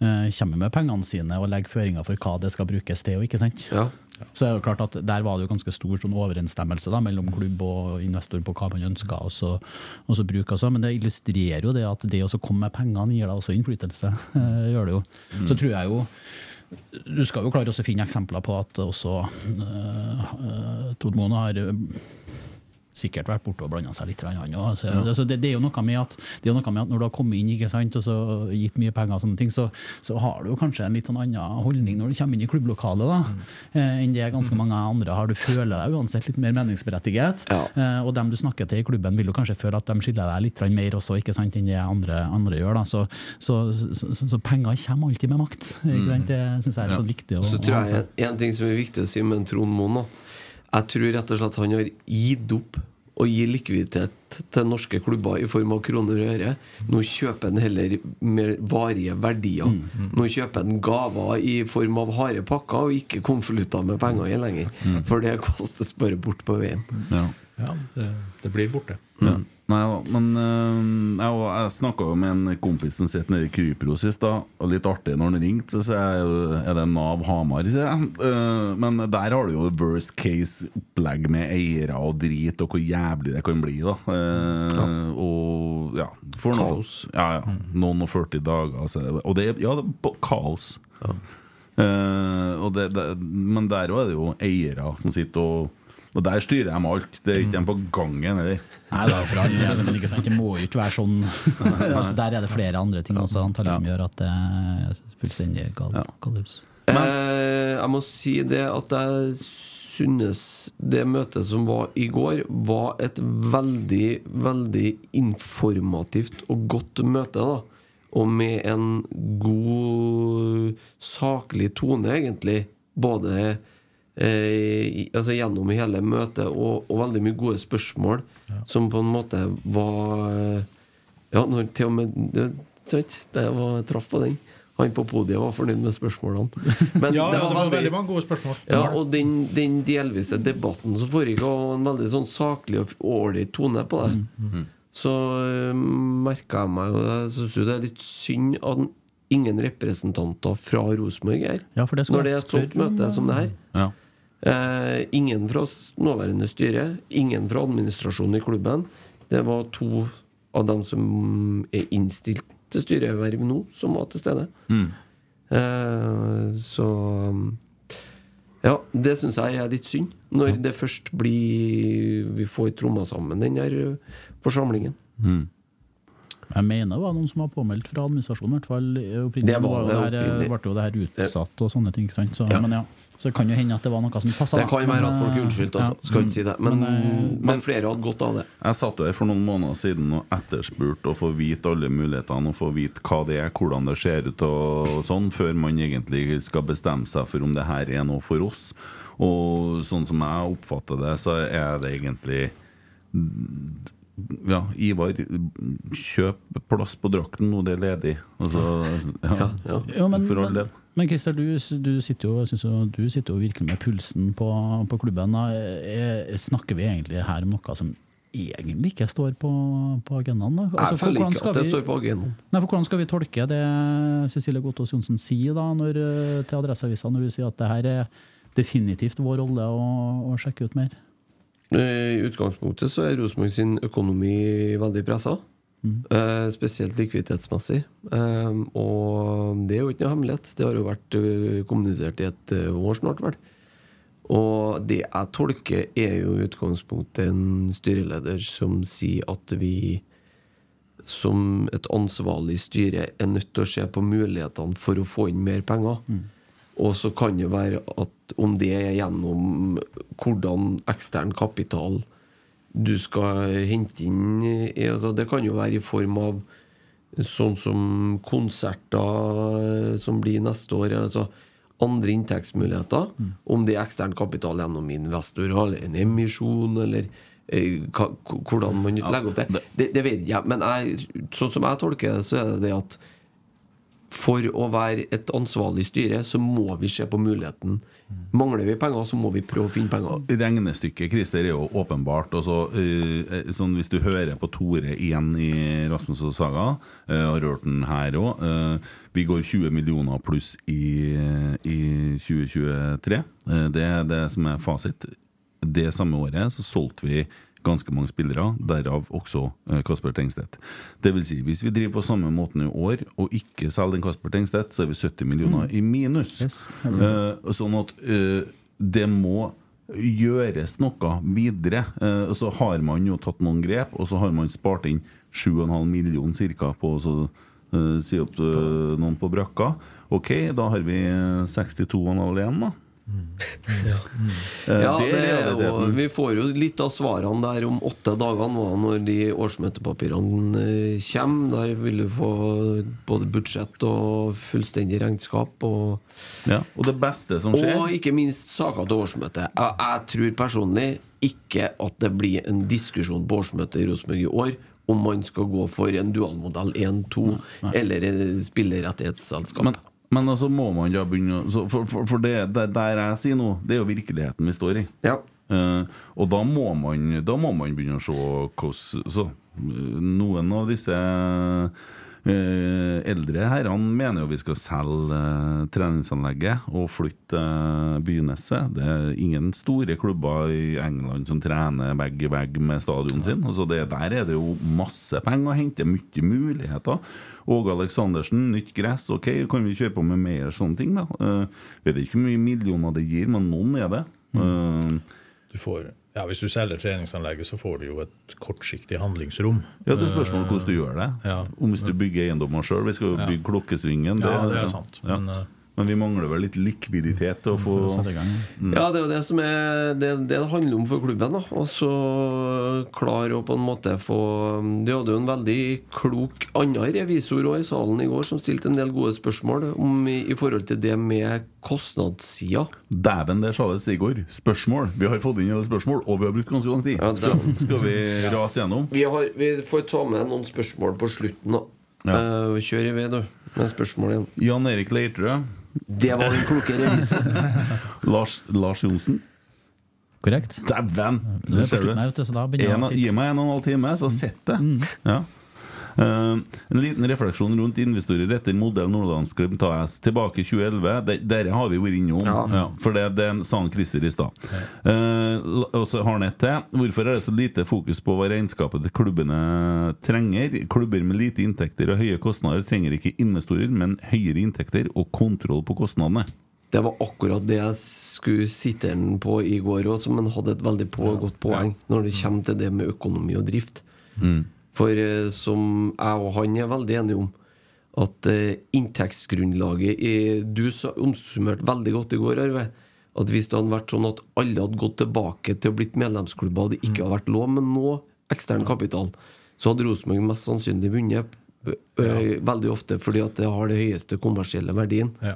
eh, kommer med pengene sine og legger føringer for hva det skal brukes til. ikke sant? Ja. Så er det klart at Der var det jo ganske stor sånn overensstemmelse da, mellom klubb og investor på hva man ønska og så- å så. Også. Men det illustrerer jo det at det å komme med pengene gir deg også innflytelse. gjør det jo. Så tror jeg jo Du skal jo klare å finne eksempler på at også uh, Tord Moen har sikkert vært borte og blanda seg litt. Han, også. altså, altså, det, det, er jo noe med at, det er noe med at når du har kommet inn ikke sant, og så gitt mye penger, og sånne ting, så, så har du jo kanskje en litt sånn annen holdning når du kommer inn i klubblokalet da, mm. enn det ganske mange andre har. Du føler deg uansett litt mer meningsberettiget. Eh, og dem du snakker til i klubben, vil jo kanskje føle at de skylder deg litt mer også, ikke sant, enn det andre, andre gjør. da, Så, så, så, så, så penger kommer alltid med makt. Ikke sant? Det syns jeg er litt sånn viktig. å- Så tror jeg en, en ting som er viktig å si med en Trond Moen da. Jeg tror rett og slett han har gitt opp å gi likviditet til norske klubber i form av kroner og øre. Nå kjøper han heller mer varige verdier. Mm, Nå kjøper han gaver i form av harde pakker, og ikke konvolutter med penger i lenger. Mm. For det kastes bare bort på veien. Ja. Ja, det, det blir borte. Ja. Nei da, men øh, jeg, jeg snakka jo med en kompis som sitter nede i Krypros sist, stad. Og litt artig når han ringte, så sier jeg er det Nav Hamar, sier jeg. Uh, men der har du jo worst case opplegg med eiere og drit, og hvor jævlig det kan bli, da. Og ja for noe- Kaos. Ja, ja. Noen og 40 dager. Altså. og det, ja, er ja, kaos. Eh, og det, det, men der òg er det jo eiere som sitter og Og der styrer de alt. Det er ikke de på gangen heller. Nei, det er for all del, men ikke sant, det må jo ikke være sånn. altså, der er det flere andre ting også antagelig som gjør at det er fullstendig gal, galus. Eh, jeg må si det at jeg synes det møtet som var i går, var et veldig, veldig informativt og godt møte. da Og med en god, saklig tone, egentlig. Både eh, altså gjennom hele møtet, og, og veldig mye gode spørsmål som på en måte var eh, Ja, når til og med det, sant? det var, traff på den. Han på podiet var fornøyd med spørsmålene. Men Ja, ja, det var veldig mange gode spørsmål. Ja, og den, den delvise debatten som foregikk, var en veldig sånn saklig og ålreit tone på det. Mm, Så uh, merka jeg meg jo Jeg syns jo det er litt synd at ingen representanter fra Rosenborg er her. Ja, det Når det er et sånt møte som det her. Ja. Eh, ingen fra nåværende styre, ingen fra administrasjonen i klubben. Det var to av dem som er innstilt til styreverv nå, som var til stede. Mm. Eh, så Ja, det syns jeg er litt synd. Når det først blir Vi får tromma sammen den der eh, forsamlingen. Mm. Jeg mener det var noen som var påmeldt fra administrasjonen. i hvert fall opprinnelig. Det var det her, opprinnelig. ble jo det her utsatt og sånne ting. Ikke sant? Så, Ja. Men ja, så det kan jo hende at det var noe som passa. Det kan være at folk er unnskyldt, altså. Skal ikke si det. Men, men flere hadde godt av det. Jeg satt jo her for noen måneder siden og etterspurte å få vite alle mulighetene og få vite hva det er, hvordan det ser ut og sånn, før man egentlig skal bestemme seg for om det her er noe for oss. Og sånn som jeg oppfatter det, så er det egentlig Ja, Ivar, kjøp plass på drakten nå det er ledig. Altså, ja, Ja, men, for all del. Men Christer, du, du, sitter jo, jo, du sitter jo virkelig med pulsen på, på klubben. Eh, Snakker vi egentlig her om noe som egentlig ikke står på, på agendaen? Da? Altså, Jeg føler ikke at det vi- står på agendaen. Nei, for Hvordan skal vi tolke det Cecilie Gotaas Johnsen sier da, når, eh, til Adresseavisa, når du sier at det her er definitivt vår rolle å, å sjekke ut mer? Eh, I utgangspunktet så er Rosenborg sin økonomi veldig pressa. Eh, spesielt likviditetsmessig. Eh, og det er jo ikke noe hemmelighet. Det har jo vært eh, kommunisert i et år snart, vel. Og det jeg tolker, er jo i utgangspunktet en styreleder som sier at vi som et ansvarlig styre er nødt til å se på mulighetene for å få inn mer penger. Og så kan det være at om det er gjennom hvordan ekstern kapital du skal hente inn altså Det kan jo være i form av sånn som konserter som blir neste år. altså Andre inntektsmuligheter. Om det er ekstern kapital gjennom investorer eller en emisjon, eller eh, hvordan man legger opp det. Det, det vet jeg. Men jeg, sånn som jeg tolker det, så er det det at for å være et ansvarlig styre, så må vi se på muligheten. Mangler vi penger, så må vi prøve å finne penger. Regnestykket Christer, er jo åpenbart. Og så, eh, sånn, hvis du hører på Tore igjen i Rasmus og Saga, uh, har hørt den her òg Vi går 20 millioner pluss i, i 2023. Eh, det er det som er fasit. Det samme året så solgte vi ganske mange spillere, derav også eh, Kasper Tengstedt. Det vil si, hvis vi driver på samme måten i år og ikke selger den Kasper Tengstedt, så er vi 70 millioner i minus. Eh, sånn at uh, det må gjøres noe videre. Uh, så har man jo tatt noen grep, og så har man spart inn 7,5 millioner cirka på å så, si opp noen på brakka. Ok, da har vi 62,5 igjen, da. Ja, Eh, ja det er jo, vi får jo litt av svarene der om åtte dager nå, når de årsmøtepapirene eh, kommer. Der vil du få både budsjett og fullstendig regnskap. Og, Ja, og det beste som skjer og ikke minst saker til årsmøtet. Jeg, jeg tror personlig ikke at det blir en diskusjon på årsmøtet i Rosenborg i år om man skal gå for en dualmodell 1-2 eller spillerettighetsselskap. Men, men altså må man da begynne For, for, for det, det der jeg sier nå, det er jo virkeligheten vi står i. Ja. Uh, og da må, man, da må man begynne å se hvordan så, eh, Noen av disse eh, eldre herrene mener jo vi skal selge eh, treningsanlegget og flytte eh, Byneset. Det er ingen store klubber i England som trener vegg i vegg med stadion sin. Altså det, der er det jo masse penger å hente, mye muligheter. Åge Aleksandersen, nytt gress, ok, kan vi kjøre på med mer sånne ting, da? Eh, vet ikke hvor mye millioner det gir, men noen er det. Eh, Du får, ja, hvis du selger treningsanlegget, så får du jo et kortsiktig handlingsrom. Ja, Det er spørsmål hvordan du gjør det. Ja. Om hvis du bygger eiendommer sjøl. Vi skal jo bygge Klokkesvingen. Ja, det er sant, Ja. men, eh, Men vi mangler vel litt likviditet til å få. Mm. Ja, det er jo det som er det, det handler om for klubben. da Og så klare å på en måte få det hadde jo en veldig klok annen revisor også i salen i går som stilte en del gode spørsmål om i, i forhold til det med kostnadssida. Dæven, det sa det i går. Spørsmål. Vi har fått inn alle spørsmål, og vi har brukt ganske lang tid. Ja, Skal, det- skal vi rase gjennom? Vi, har, vi får ta med noen spørsmål på slutten. da Ja. Eh, Kjør i vei, du, med spørsmål igjen. Jan Erik Leirtrø. Det var den kloke revisoren. Lars, Lars Johnsen. Korrekt. Dæven! Det gi meg en og en halv time, så sitter jeg. Ja. Eh, en liten refleksjon rundt investorer etter modell Nordlandsklubb AS tilbake i 2011. De- Dere har vi vært innom, ja. for det, det sa Christer i stad. Uh, og så har han et til. Hvorfor er det så lite fokus på hva regnskapet til klubbene trenger? Klubber med lite inntekter og høye kostnader trenger ikke investorer, men høyere inntekter og kontroll på kostnadene. Det var akkurat det jeg skulle sitte den på i går òg, som han hadde et veldig på, godt poeng når det kommer til det med økonomi og drift. For eh, som jeg og han er veldig enige om, at eh, inntektsgrunnlaget i, Du oppsummerte veldig godt i går, Arve. At hvis det hadde vært sånn at alle hadde gått tilbake til å blitt medlemsklubber, og det ikke hadde vært lov med noe ekstern kapital, så hadde Rosenborg mest sannsynlig vunnet eh, veldig ofte fordi at det har det høyeste kommersielle verdien. Ja.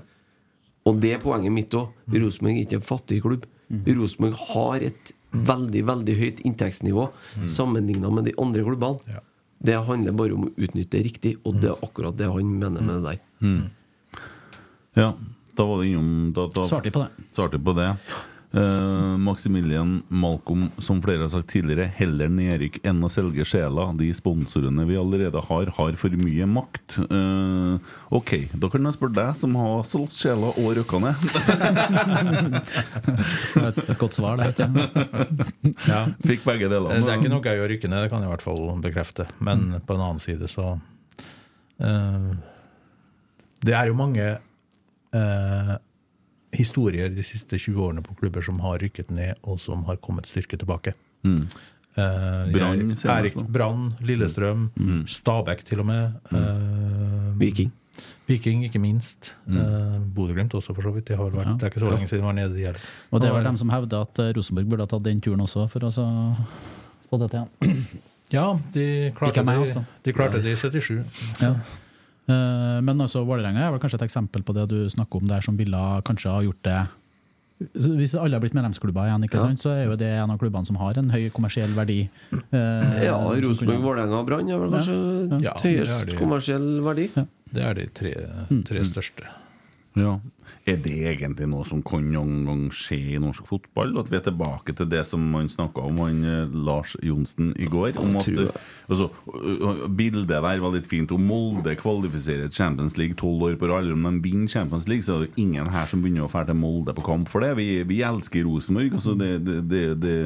Og det er poenget mitt òg. Rosenborg er ikke en fattig klubb. Rosenborg har et veldig veldig høyt inntektsnivå sammenligna med de andre klubbene. Ja. Det handler bare om å utnytte det riktig, og det er akkurat det han mener med det der. Ja, da var det innom da, da, Svarte vi på det. Svarte på det. Eh, Maximilian Malcolm, som flere har sagt tidligere, heller nedrykk enn å selge sjela. De sponsorene vi allerede har, har for mye makt. Uh, ok, da kan jeg spørre deg, som har solgt sjela og røkka ned. Et, et godt svar, det. Ja. Fikk begge deler. Det er ikke noe gøy å rykke ned, det kan jeg i hvert fall bekrefte. Men på en annen side så uh, Det er jo mange eh, historier de siste 20 årene på klubber som har rykket ned, og som har kommet styrke tilbake. Eh, Brann, Erik. Brann, Lillestrøm, Stabæk til og med. eh, Viking. Viking, ikke minst. Uh, Bodø-Glimt også, for så vidt. Det, har vært, Ja. Det er ikke så lenge siden de var nede. De heller. Og det var de dem som hevda at Rosenborg burde ha tatt den turen også, for å så få det til igjen. Ja, de klarte, det, altså. de klarte det i 77. Ja. Eh, Men altså, Vålerenga er vel kanskje et eksempel på det du snakker om der, som ville kanskje ha gjort det Hvis alle har blitt medlemsklubber igjen, ikke Ja. sant, så er jo det en av klubbene som har en høy kommersiell verdi. eh, Ja, Rosenborg, Vålerenga og Brann er vel kanskje Ja, ja. høyest de. kommersiell verdi. Det er de tre, tre største. Ja. Er det egentlig noe som kan noen gang skje i norsk fotball? At vi er tilbake til det som man snakka om, han eh, Lars Johnsen i går? Om at, altså, ø- ø- bildet der var litt fint. Om Molde kvalifiserer Champions League tolv år på rad, om de vinner Champions League, så er det ingen her som begynner å dra til Molde på kamp for det. Vi, vi elsker Rosenborg. Altså det, det, det, det,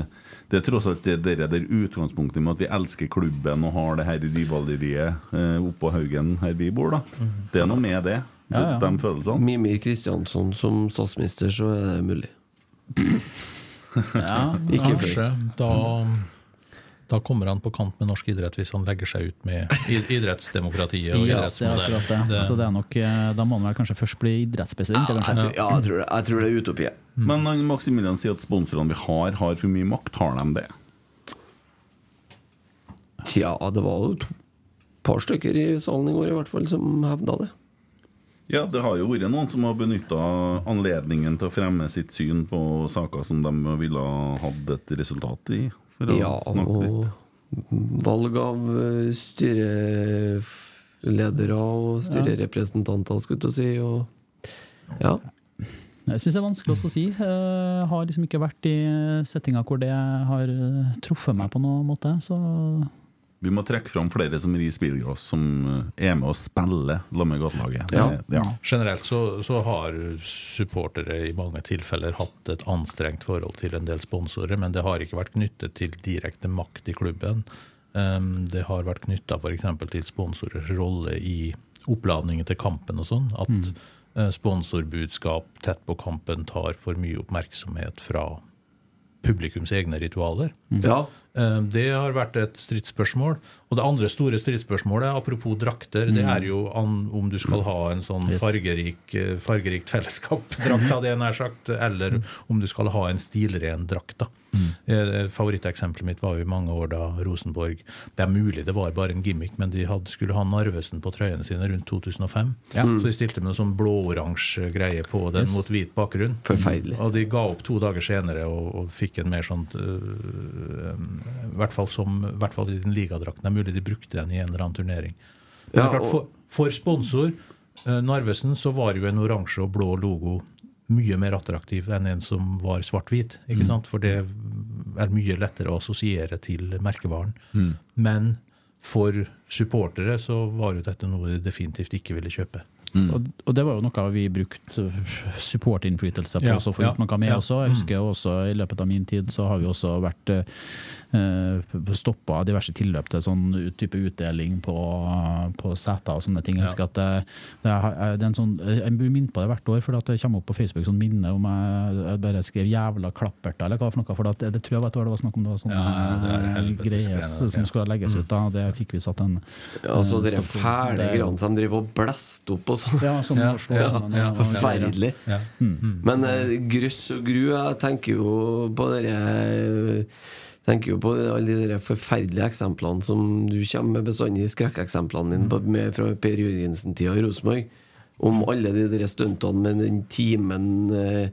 det er tross alt det der, der utgangspunktet med at vi elsker klubben og har det her rivaleriet eh, oppå haugen her vi bor. da Det er noe med det. Ja, ja. De følelsene. Mimir Kristiansson som statsminister, så er det mulig. Ja, Ikke Kanskje. Da, da kommer han på kant med norsk idrett hvis han legger seg ut med idrettsdemokratiet og Yes, det er akkurat det. Så det er nok, eh, da må han vel kanskje først bli idrettspresident? Ja, jeg, tror, ja, jeg, tror det, jeg tror det er utopi. Men Maximilian sier at sponsorene vi har, har for mye makt. Har de det? Tja, det var jo et par stykker i salen i går i hvert fall som hevda det. Ja, det har jo vært noen som har benytta anledningen til å fremme sitt syn på saker som de ville ha hatt et resultat i. For å Ja, snakke litt. og valg av eh, styreledere og styrerepresentanter, skulle jeg til å si. Og ja. Jeg syns det er vanskelig også å si. Jeg har liksom ikke vært i settinger hvor det har eh, truffet meg på noen måte. Så Vi må trekke fram flere som rir Spilgrås som eh, er med og spiller sammen med gatelaget. Ja. Ja. Generelt så, så har supportere i mange tilfeller hatt et anstrengt forhold til en del sponsorer, men det har ikke vært knyttet til direkte makt i klubben. Um, det har vært knytta f.eks. til sponsorers rolle i oppladningen til kampen og sånn. At mm. sponsorbudskap tett på kampen tar for mye oppmerksomhet fra publikums egne ritualer. ja. Eh, Det har vært et stridsspørsmål. Og det andre store stridsspørsmålet, apropos drakter, det er jo om du skal ha en sånn fargerik, eh, fargerikt fellesskap-drakt, hadde jeg nær sagt, eller om du skal ha en stilren drakt. da. Eh, Favoritteksempelet mitt var jo i mange år da Rosenborg Det er mulig det var bare en gimmick, men de hadde, skulle ha Narvesen på trøyene sine rundt 2005. Så de stilte med noe sånn blå-oransje greie på den Yes. mot hvit bakgrunn. Forferdelig. Og de ga opp to dager senere og, og fikk en mer sånn I hvert fall, som, hvert fall i den ligadrakten. Det er mulig de brukte den i en eller annen turnering. Ja, klart, for, for sponsor, eh, Narvesen, så var jo en oransje og blå logo mye mer attraktiv enn en som var svart-hvit. ikke sant? For det er mye lettere å assosiere til merkevaren. Men for supportere så var jo dette noe de definitivt ikke ville kjøpe. Og, og det var jo noe vi brukte supportinnflytelse på Ja, også, for å ja, gjort noe med ja. også. Jeg husker også i løpet av min tid så har vi også vært eh, stoppa diverse tilløp til sånn type utdeling på, på seter og sånne ting. Jeg husker at det, det, er, det er en sånn, jeg blir minnet på det hvert år, for det kommer opp på Facebook sånn minne om jeg, jeg bare skrev 'jævla klapperta', eller hva for noe. For Det, det tror jeg var et år det var snakk om det var sånne Ja, det eh, greier som ja. skulle legges ut. da, Det fikk vi satt en Ja, så eh, dere fæle greiene som driver og blåste opp og sånn. Ja, som Ja, å slå ja, men, ja, Forferdelig. Ja. Men uh, grøss og gru, jeg tenker jo på dere tenker jo på alle de der forferdelige eksemplene som du kommer med bestandig skrekkeksemplene dine på- med fra Per Jørgensen-tida i Rosenborg. Om alle de der stuntene med den timen eh,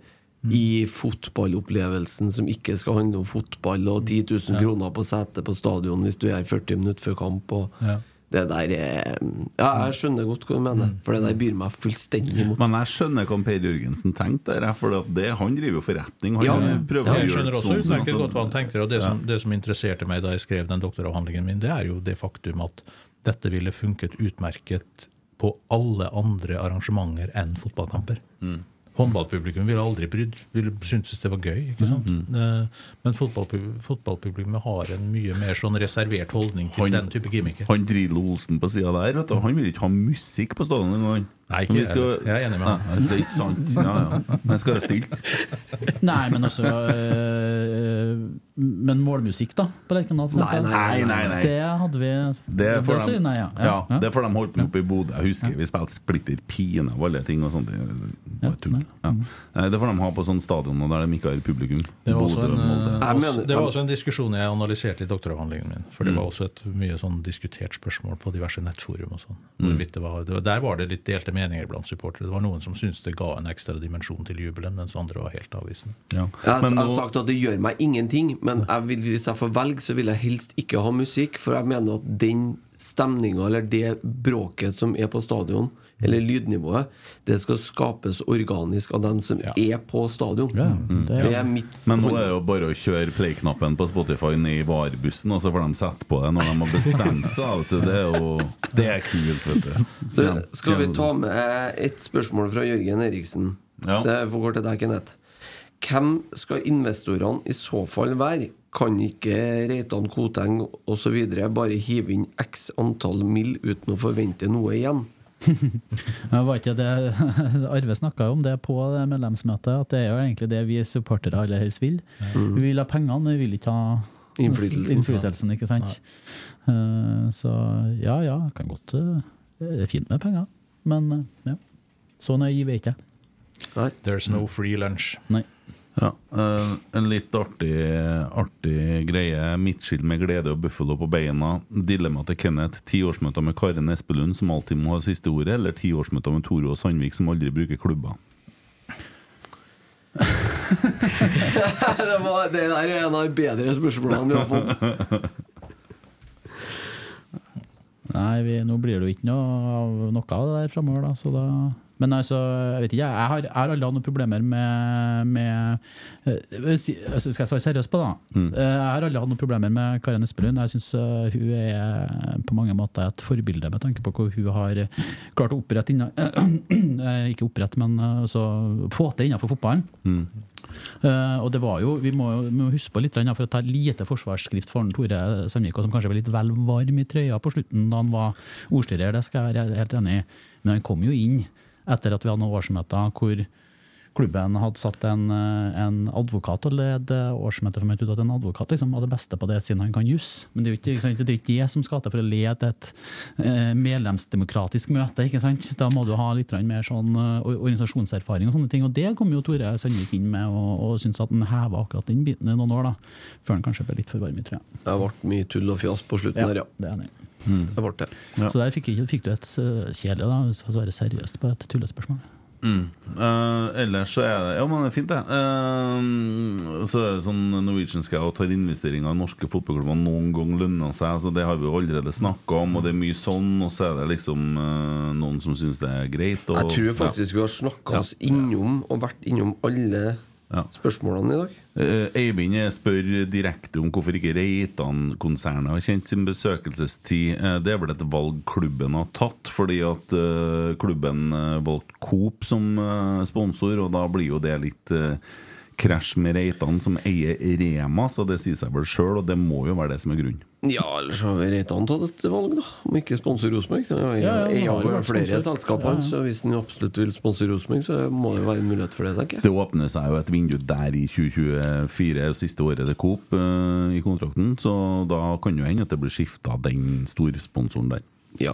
i fotballopplevelsen som ikke skal handle om fotball, og 10 000 kroner på setet på stadion hvis du er 40 minutter før kamp. Og Ja. Det der er Ja, jeg skjønner godt hva du mener, for det der byr meg fullstendig imot. Men jeg skjønner hva Per Jørgensen tenkte der. For det, han driver jo forretning. Han Ja, prøver ja, å Jeg gjøre skjønner også sånn, utmerket altså. godt hva han tenker. Og det som, det som interesserte meg da jeg skrev den doktoravhandlingen min, det er jo det faktum at dette ville funket utmerket på alle andre arrangementer enn fotballkamper. Håndballpublikum ville aldri brydd, ville syntes det var gøy. ikke sant? Mm. Men fotballpub- fotballpublikummet har en mye mer sånn reservert holdning til Han- den type gimmicker. Han Drillo Olsen på sida der, vet du, han vil ikke ha musikk på stadion engang. Nei, ikke jeg heller. Jeg er enig med han. Nei, Det er ikke sant. Ja, ja. Men skal være stilt. Nei, men altså øh, Men målmusikk, da? På Lerkendal? Nei, nei, nei, nei. Det hadde vi Det får for, de, nei, ja. ja, Ja, det holdt på med oppe i Bodø. Jeg husker vi spilte splitter pine av alle ting og sånt. Det var tull. Ja. Nei, Det får de ha på sånne stadioner der de ikke har publikum. Det var, også Bodø, en, Molde. eh, også, det var også en diskusjon jeg analyserte i doktoravhandlingen min. For det var også et mye sånn diskutert spørsmål på diverse nettforum. og sånn. Hvorvidt det var, det Der var det litt delte meninger blant supportere. Det var noen som syntes det ga en ekstra dimensjon til jubelen, mens andre var helt avvisende. Ja. Jeg, har sagt at det gjør meg ingenting, men jeg vil, hvis jeg får velge, så vil jeg helst ikke ha musikk, for jeg mener at den stemninga eller det bråket som er på stadion, eller lydnivået, det skal skapes organisk av dem som er på stadion. Ja, det- det, er mitt Men nå er det jo bare å kjøre play-knappen på Spotify ned i VAR-bussen, og så får de sette på det når de har bestemt seg. Vet du. Det er jo Det er kult, vet du. Så skal vi ta med et spørsmål fra Jørgen Eriksen? Ja. Det får gå til deg, Kenneth. Hvem skal investorene i så fall være? Kan ikke Reitan, Koteng osv. bare hive inn x antall mill. uten å forvente noe igjen? Jeg var ikke det Arve snakka om det på det medlemsmøtet, at det er jo egentlig det vi supportere aller helst vil. Mm. Vi vil ha pengene, men vi vil ikke ha Innflytelsen. innflytelsen ikke sant? Eh, Så ja, ja, kan godt eh, Det er fint med penger, men eh, ja. Så nøye er ikke jeg. Nei. There's no free lunch. Nei. Ja, eh, En litt artig, artig greie. Midtskill med glede og Buffalo på beina. Dilemma til Kenneth. Tiårsmøter med Karen Espelund, som alltid må ha siste ordet, eller tiårsmøter med Tore og Sandvik, som aldri bruker klubber? det, var, det der er en av de bedre spørsmålene vi har fått. Nei, vi, nå blir det jo ikke noe av noe av det der framover, da. Så da men altså, jeg vet ikke, jeg har, jeg har aldri hatt noen problemer med, med eh, altså, Skal jeg svare seriøst på det? da? Eh, Jeg har aldri hatt noen problemer med Karen Espelund. Jeg syns hun er på mange måter et forbilde med tanke på hvor hun har klart å opprette inna, eh, Ikke opprette, men eh, altså, få til innenfor fotballen. Eh, og det var jo, Vi må vi må huske på litt for å ta lite forsvarsskrift for Tore Sandvik, som kanskje var litt vel varm i trøya på slutten da han var ordstyrer, det skal jeg være helt enig i. Men han kom jo inn etter at vi hadde noen årsmøter hvor klubben hadde satt en, eh, en advokat å lede årsmøtet. For meg ut at en advokat liksom var det beste på det, siden han kan juss. Men det er jo ikke, ikke det ikke det som skal til for å lede et eh, medlemsdemokratisk møte. ikke sant? Da må du ha litt mer sånn eh, organisasjonserfaring og sånne ting. Og det kom jo Tore Sandvik inn med, og, og syntes at han heva akkurat den biten i noen år, da. Før han kanskje ble litt for varm i trøya. Det ble mye tull og fjas på slutten der, ja. det er Det ble det. Så der fikk, fikk du et uh, kjedelig, da, hvis du skal være seriøst på et tullespørsmål. Mm. Uh, ellers så er det Ja, men det er fint, det. Uh, så er det sånn Norwegian Scout har investeringer i norske fotballklubber noen gang lønna seg. Så det har vi jo allerede snakka om, og det er mye sånn. Og så er det liksom uh, noen som syns det er greit. Og, Jeg tror faktisk vi har snakka oss innom og vært innom alle spørsmålene i dag. Eh, Eivind spør direkte om hvorfor ikke Reitan-konsernet har kjent sin besøkelsestid. Eh, Det er vel et valg klubben har tatt, fordi at eh, klubben eh, valgte Coop som eh, sponsor, og da blir jo det litt eh, krasj med Reitan, som eier Rema, så det sier seg vel sjøl, og det må jo være det som er grunnen. Ja, ellers har vi Reitan tatt et valg, da. Om ikke sponser Rosenborg. Jeg Ja, ja, jeg har jo flere selskaper, Ja, ja. så hvis han absolutt vil sponse Rosenborg, så må det jo være en mulighet for det, tenker jeg. Det åpner seg jo et vindu der i 2024, siste året til Coop uh, i kontrakten, så da kan jo hende at det blir skifta den storsponsoren der. Ja.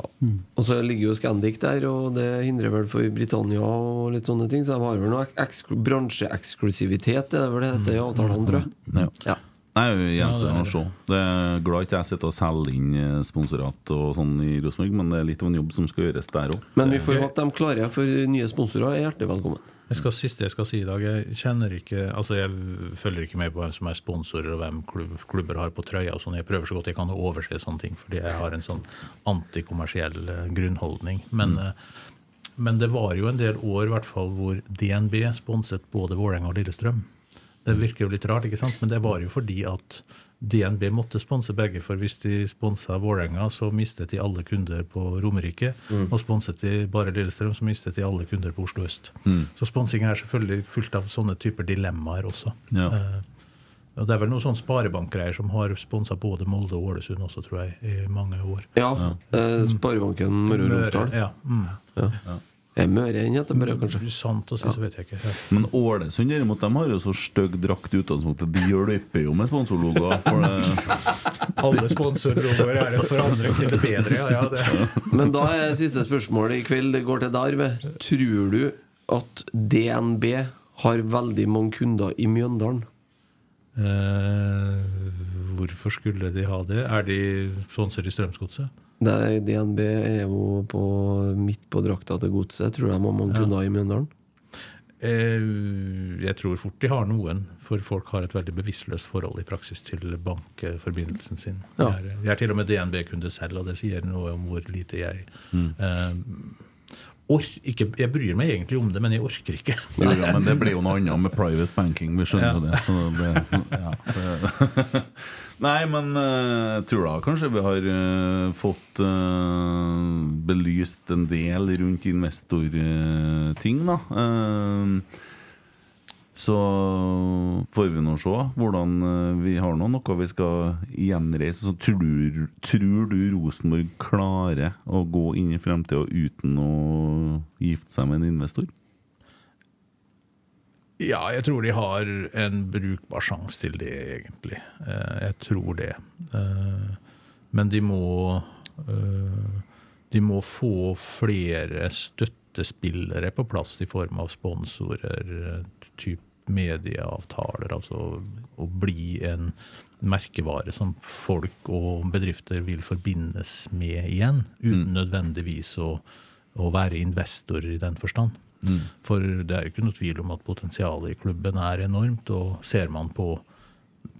Og så ligger jo Scandic der, og det hindrer vel for Britannia og litt sånne ting, så de har vel noe eksklu bransjeeksklusivitet, det er vel det heter i avtalene, tror jeg. Ja. Nei, gjenstår Ja, å se. Det er glad ikke jeg sitter og selger inn eh, sponsorat og sånn i Rosenborg, men det er litt av en jobb som skal gjøres der òg. Men vi får håpe de klarer, for nye sponsorer er hjertelig velkommen. Jeg skal, siste jeg skal si i dag, jeg kjenner ikke Altså jeg følger ikke med på hvem som er sponsorer, og hvem klubb, klubber har på trøya. og sånn. Jeg prøver så godt jeg kan å overse sånne ting, fordi jeg har en sånn antikommersiell eh, grunnholdning. Men, mm. men det var jo en del år i hvert fall hvor DNB sponset både Vålerenga og Lillestrøm. Det virker jo litt rart, ikke sant? men det var jo fordi at DNB måtte sponse begge, for hvis de sponsa Vålerenga, så mistet de alle kunder på Romerike. Og sponset de bare Lillestrøm, så mistet de alle kunder på Oslo øst. Mm. Så sponsing er selvfølgelig fullt av sånne typer dilemmaer også. Ja. Eh, og Det er vel noen sånne sparebankgreier som har sponsa både Molde og Ålesund også, tror jeg, i mange år. Ja, eh, Sparebanken Møre og Romsdal. Ja, mm. Ja. Er Møre enn bare, kanskje? Sant å si, så vet jeg ikke. Ja. Men Ålesund derimot, de har jo så stygg drakt i utgangspunktet. De løper jo med sponsorlogoer. Alle sponsorlogoer er en forandring til det bedre. Ja, ja, det. Men da er siste spørsmål i kveld, det går til Darve. Tror du at DNB har veldig mange kunder i Mjøndalen? Eh, hvorfor skulle de ha det? Er de sponsor i Strømsgodset? Der DNB er jo på, midt på drakta til godset. Tror de har mange kunder i Mjøndalen? Eh, jeg tror fort de har noen, for folk har et veldig bevisstløst forhold i praksis til bankforbindelsen sin. Ja. Jeg, er, jeg er til og med DNB-kunde selv, og det sier noe om hvor lite jeg eh, or, ikke, Jeg bryr meg egentlig om det, men jeg orker ikke. jo, ja, men det blir jo noe annet med private banking, vi skjønner jo det. Så det, ja, det. Nei, men eh, jeg tror da kanskje vi har eh, fått uh, belyst en del rundt investorting, da. Eh, Så får vi nå se hvordan eh, Vi har nå noe vi skal gjenreise. Så tror, tror du Rosenborg klarer å gå inn i fremtida uten å gifte seg med en investor? Ja, jeg tror de har en brukbar sjanse til det, egentlig. Eh, Jeg tror det. Eh, Men de må eh, De må få flere støttespillere på plass i form av sponsorer, type medieavtaler. Altså å bli en merkevare som folk og bedrifter vil forbindes med igjen, uten nødvendigvis å, å være investorer i den forstand. For det er jo ikke noe tvil om at potensialet i klubben er enormt. Og ser man på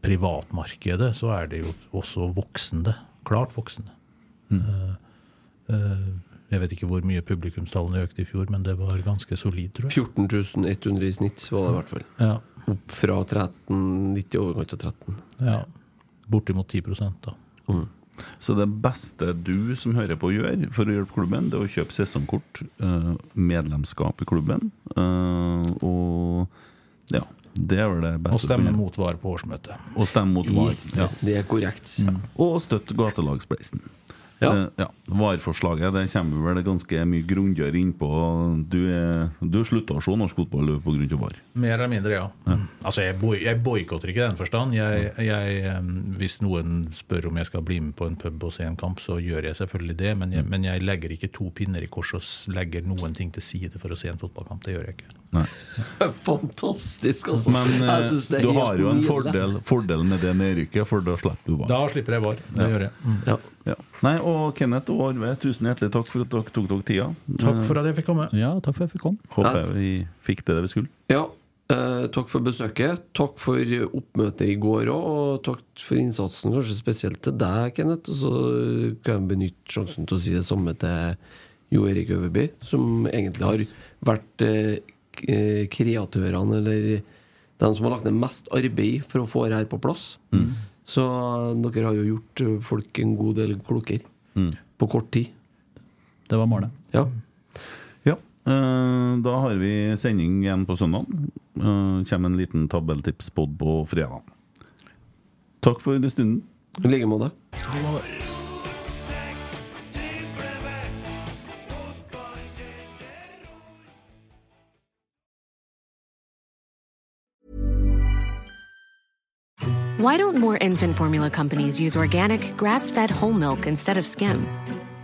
privatmarkedet, så er det jo også voksende. Klart voksende. Mm. Uh, uh, jeg vet ikke hvor mye publikumstallene økte i fjor, men det var ganske solid, tror jeg. 14.100 i snitt var det i hvert fall. Ja, Opp fra 13, litt i overkant av 13. ja. Bortimot 10 da. Mm. Så det beste du som hører på gjør for å hjelpe klubben, det er å kjøpe sesongkort, eh, medlemskap i klubben, eh, og ja, det er vel det beste. Og stemme mot VAR på årsmøtet. Og stemme mot VAR. Yes, Ja. det er korrekt. Og støtte gatelagspleisen Ja. Eh, ja. VAR-forslaget det kommer vi vel ganske mye grundigere innpå. Du, er, du slutta å se norsk fotball pga. VAR. Mer eller mindre, ja. Altså, jeg, boy, jeg boikotter ikke i den forstand. Jeg, jeg, hvis noen spør om jeg skal bli med på en pub og se en kamp, så gjør jeg selvfølgelig det. Men jeg, men jeg legger ikke to pinner i kors og legger noen ting til side for å se en fotballkamp. Det gjør jeg ikke. Nei. Fantastisk, altså. Men eh, du har jo en fordel, fordel med det nedrykket, for da slipper du VAR. Da slipper jeg VAR. Det gjør jeg. Mm. Ja. Ja. Nei, og Kenneth og Arve, tusen hjertelig takk for at dere tok dere tida. Takk for at jeg fikk komme. Ja, takk for at jeg fikk komme. Håper vi fikk det vi skulle. Ja, eh, takk for besøket. Takk for oppmøtet i går òg, og takk for innsatsen, kanskje spesielt til deg, Kenneth. Og så kan jeg benytte sjansen til å si det samme til Jo Erik Øverby, som egentlig har vært eh, eh, kreatørene, eller de som har lagt ned mest arbeid for å få det her på plass. Så dere har jo gjort eh, folk en god del klokere på kort tid. Det var målet. Ja. Eh, da har vi sending igjen på søndag. Uh, kommer en liten tabelltipspod på fredag. Takk for stunden. I like måte. Why don't more infant formula companies use organic, grass fed whole milk instead of skim?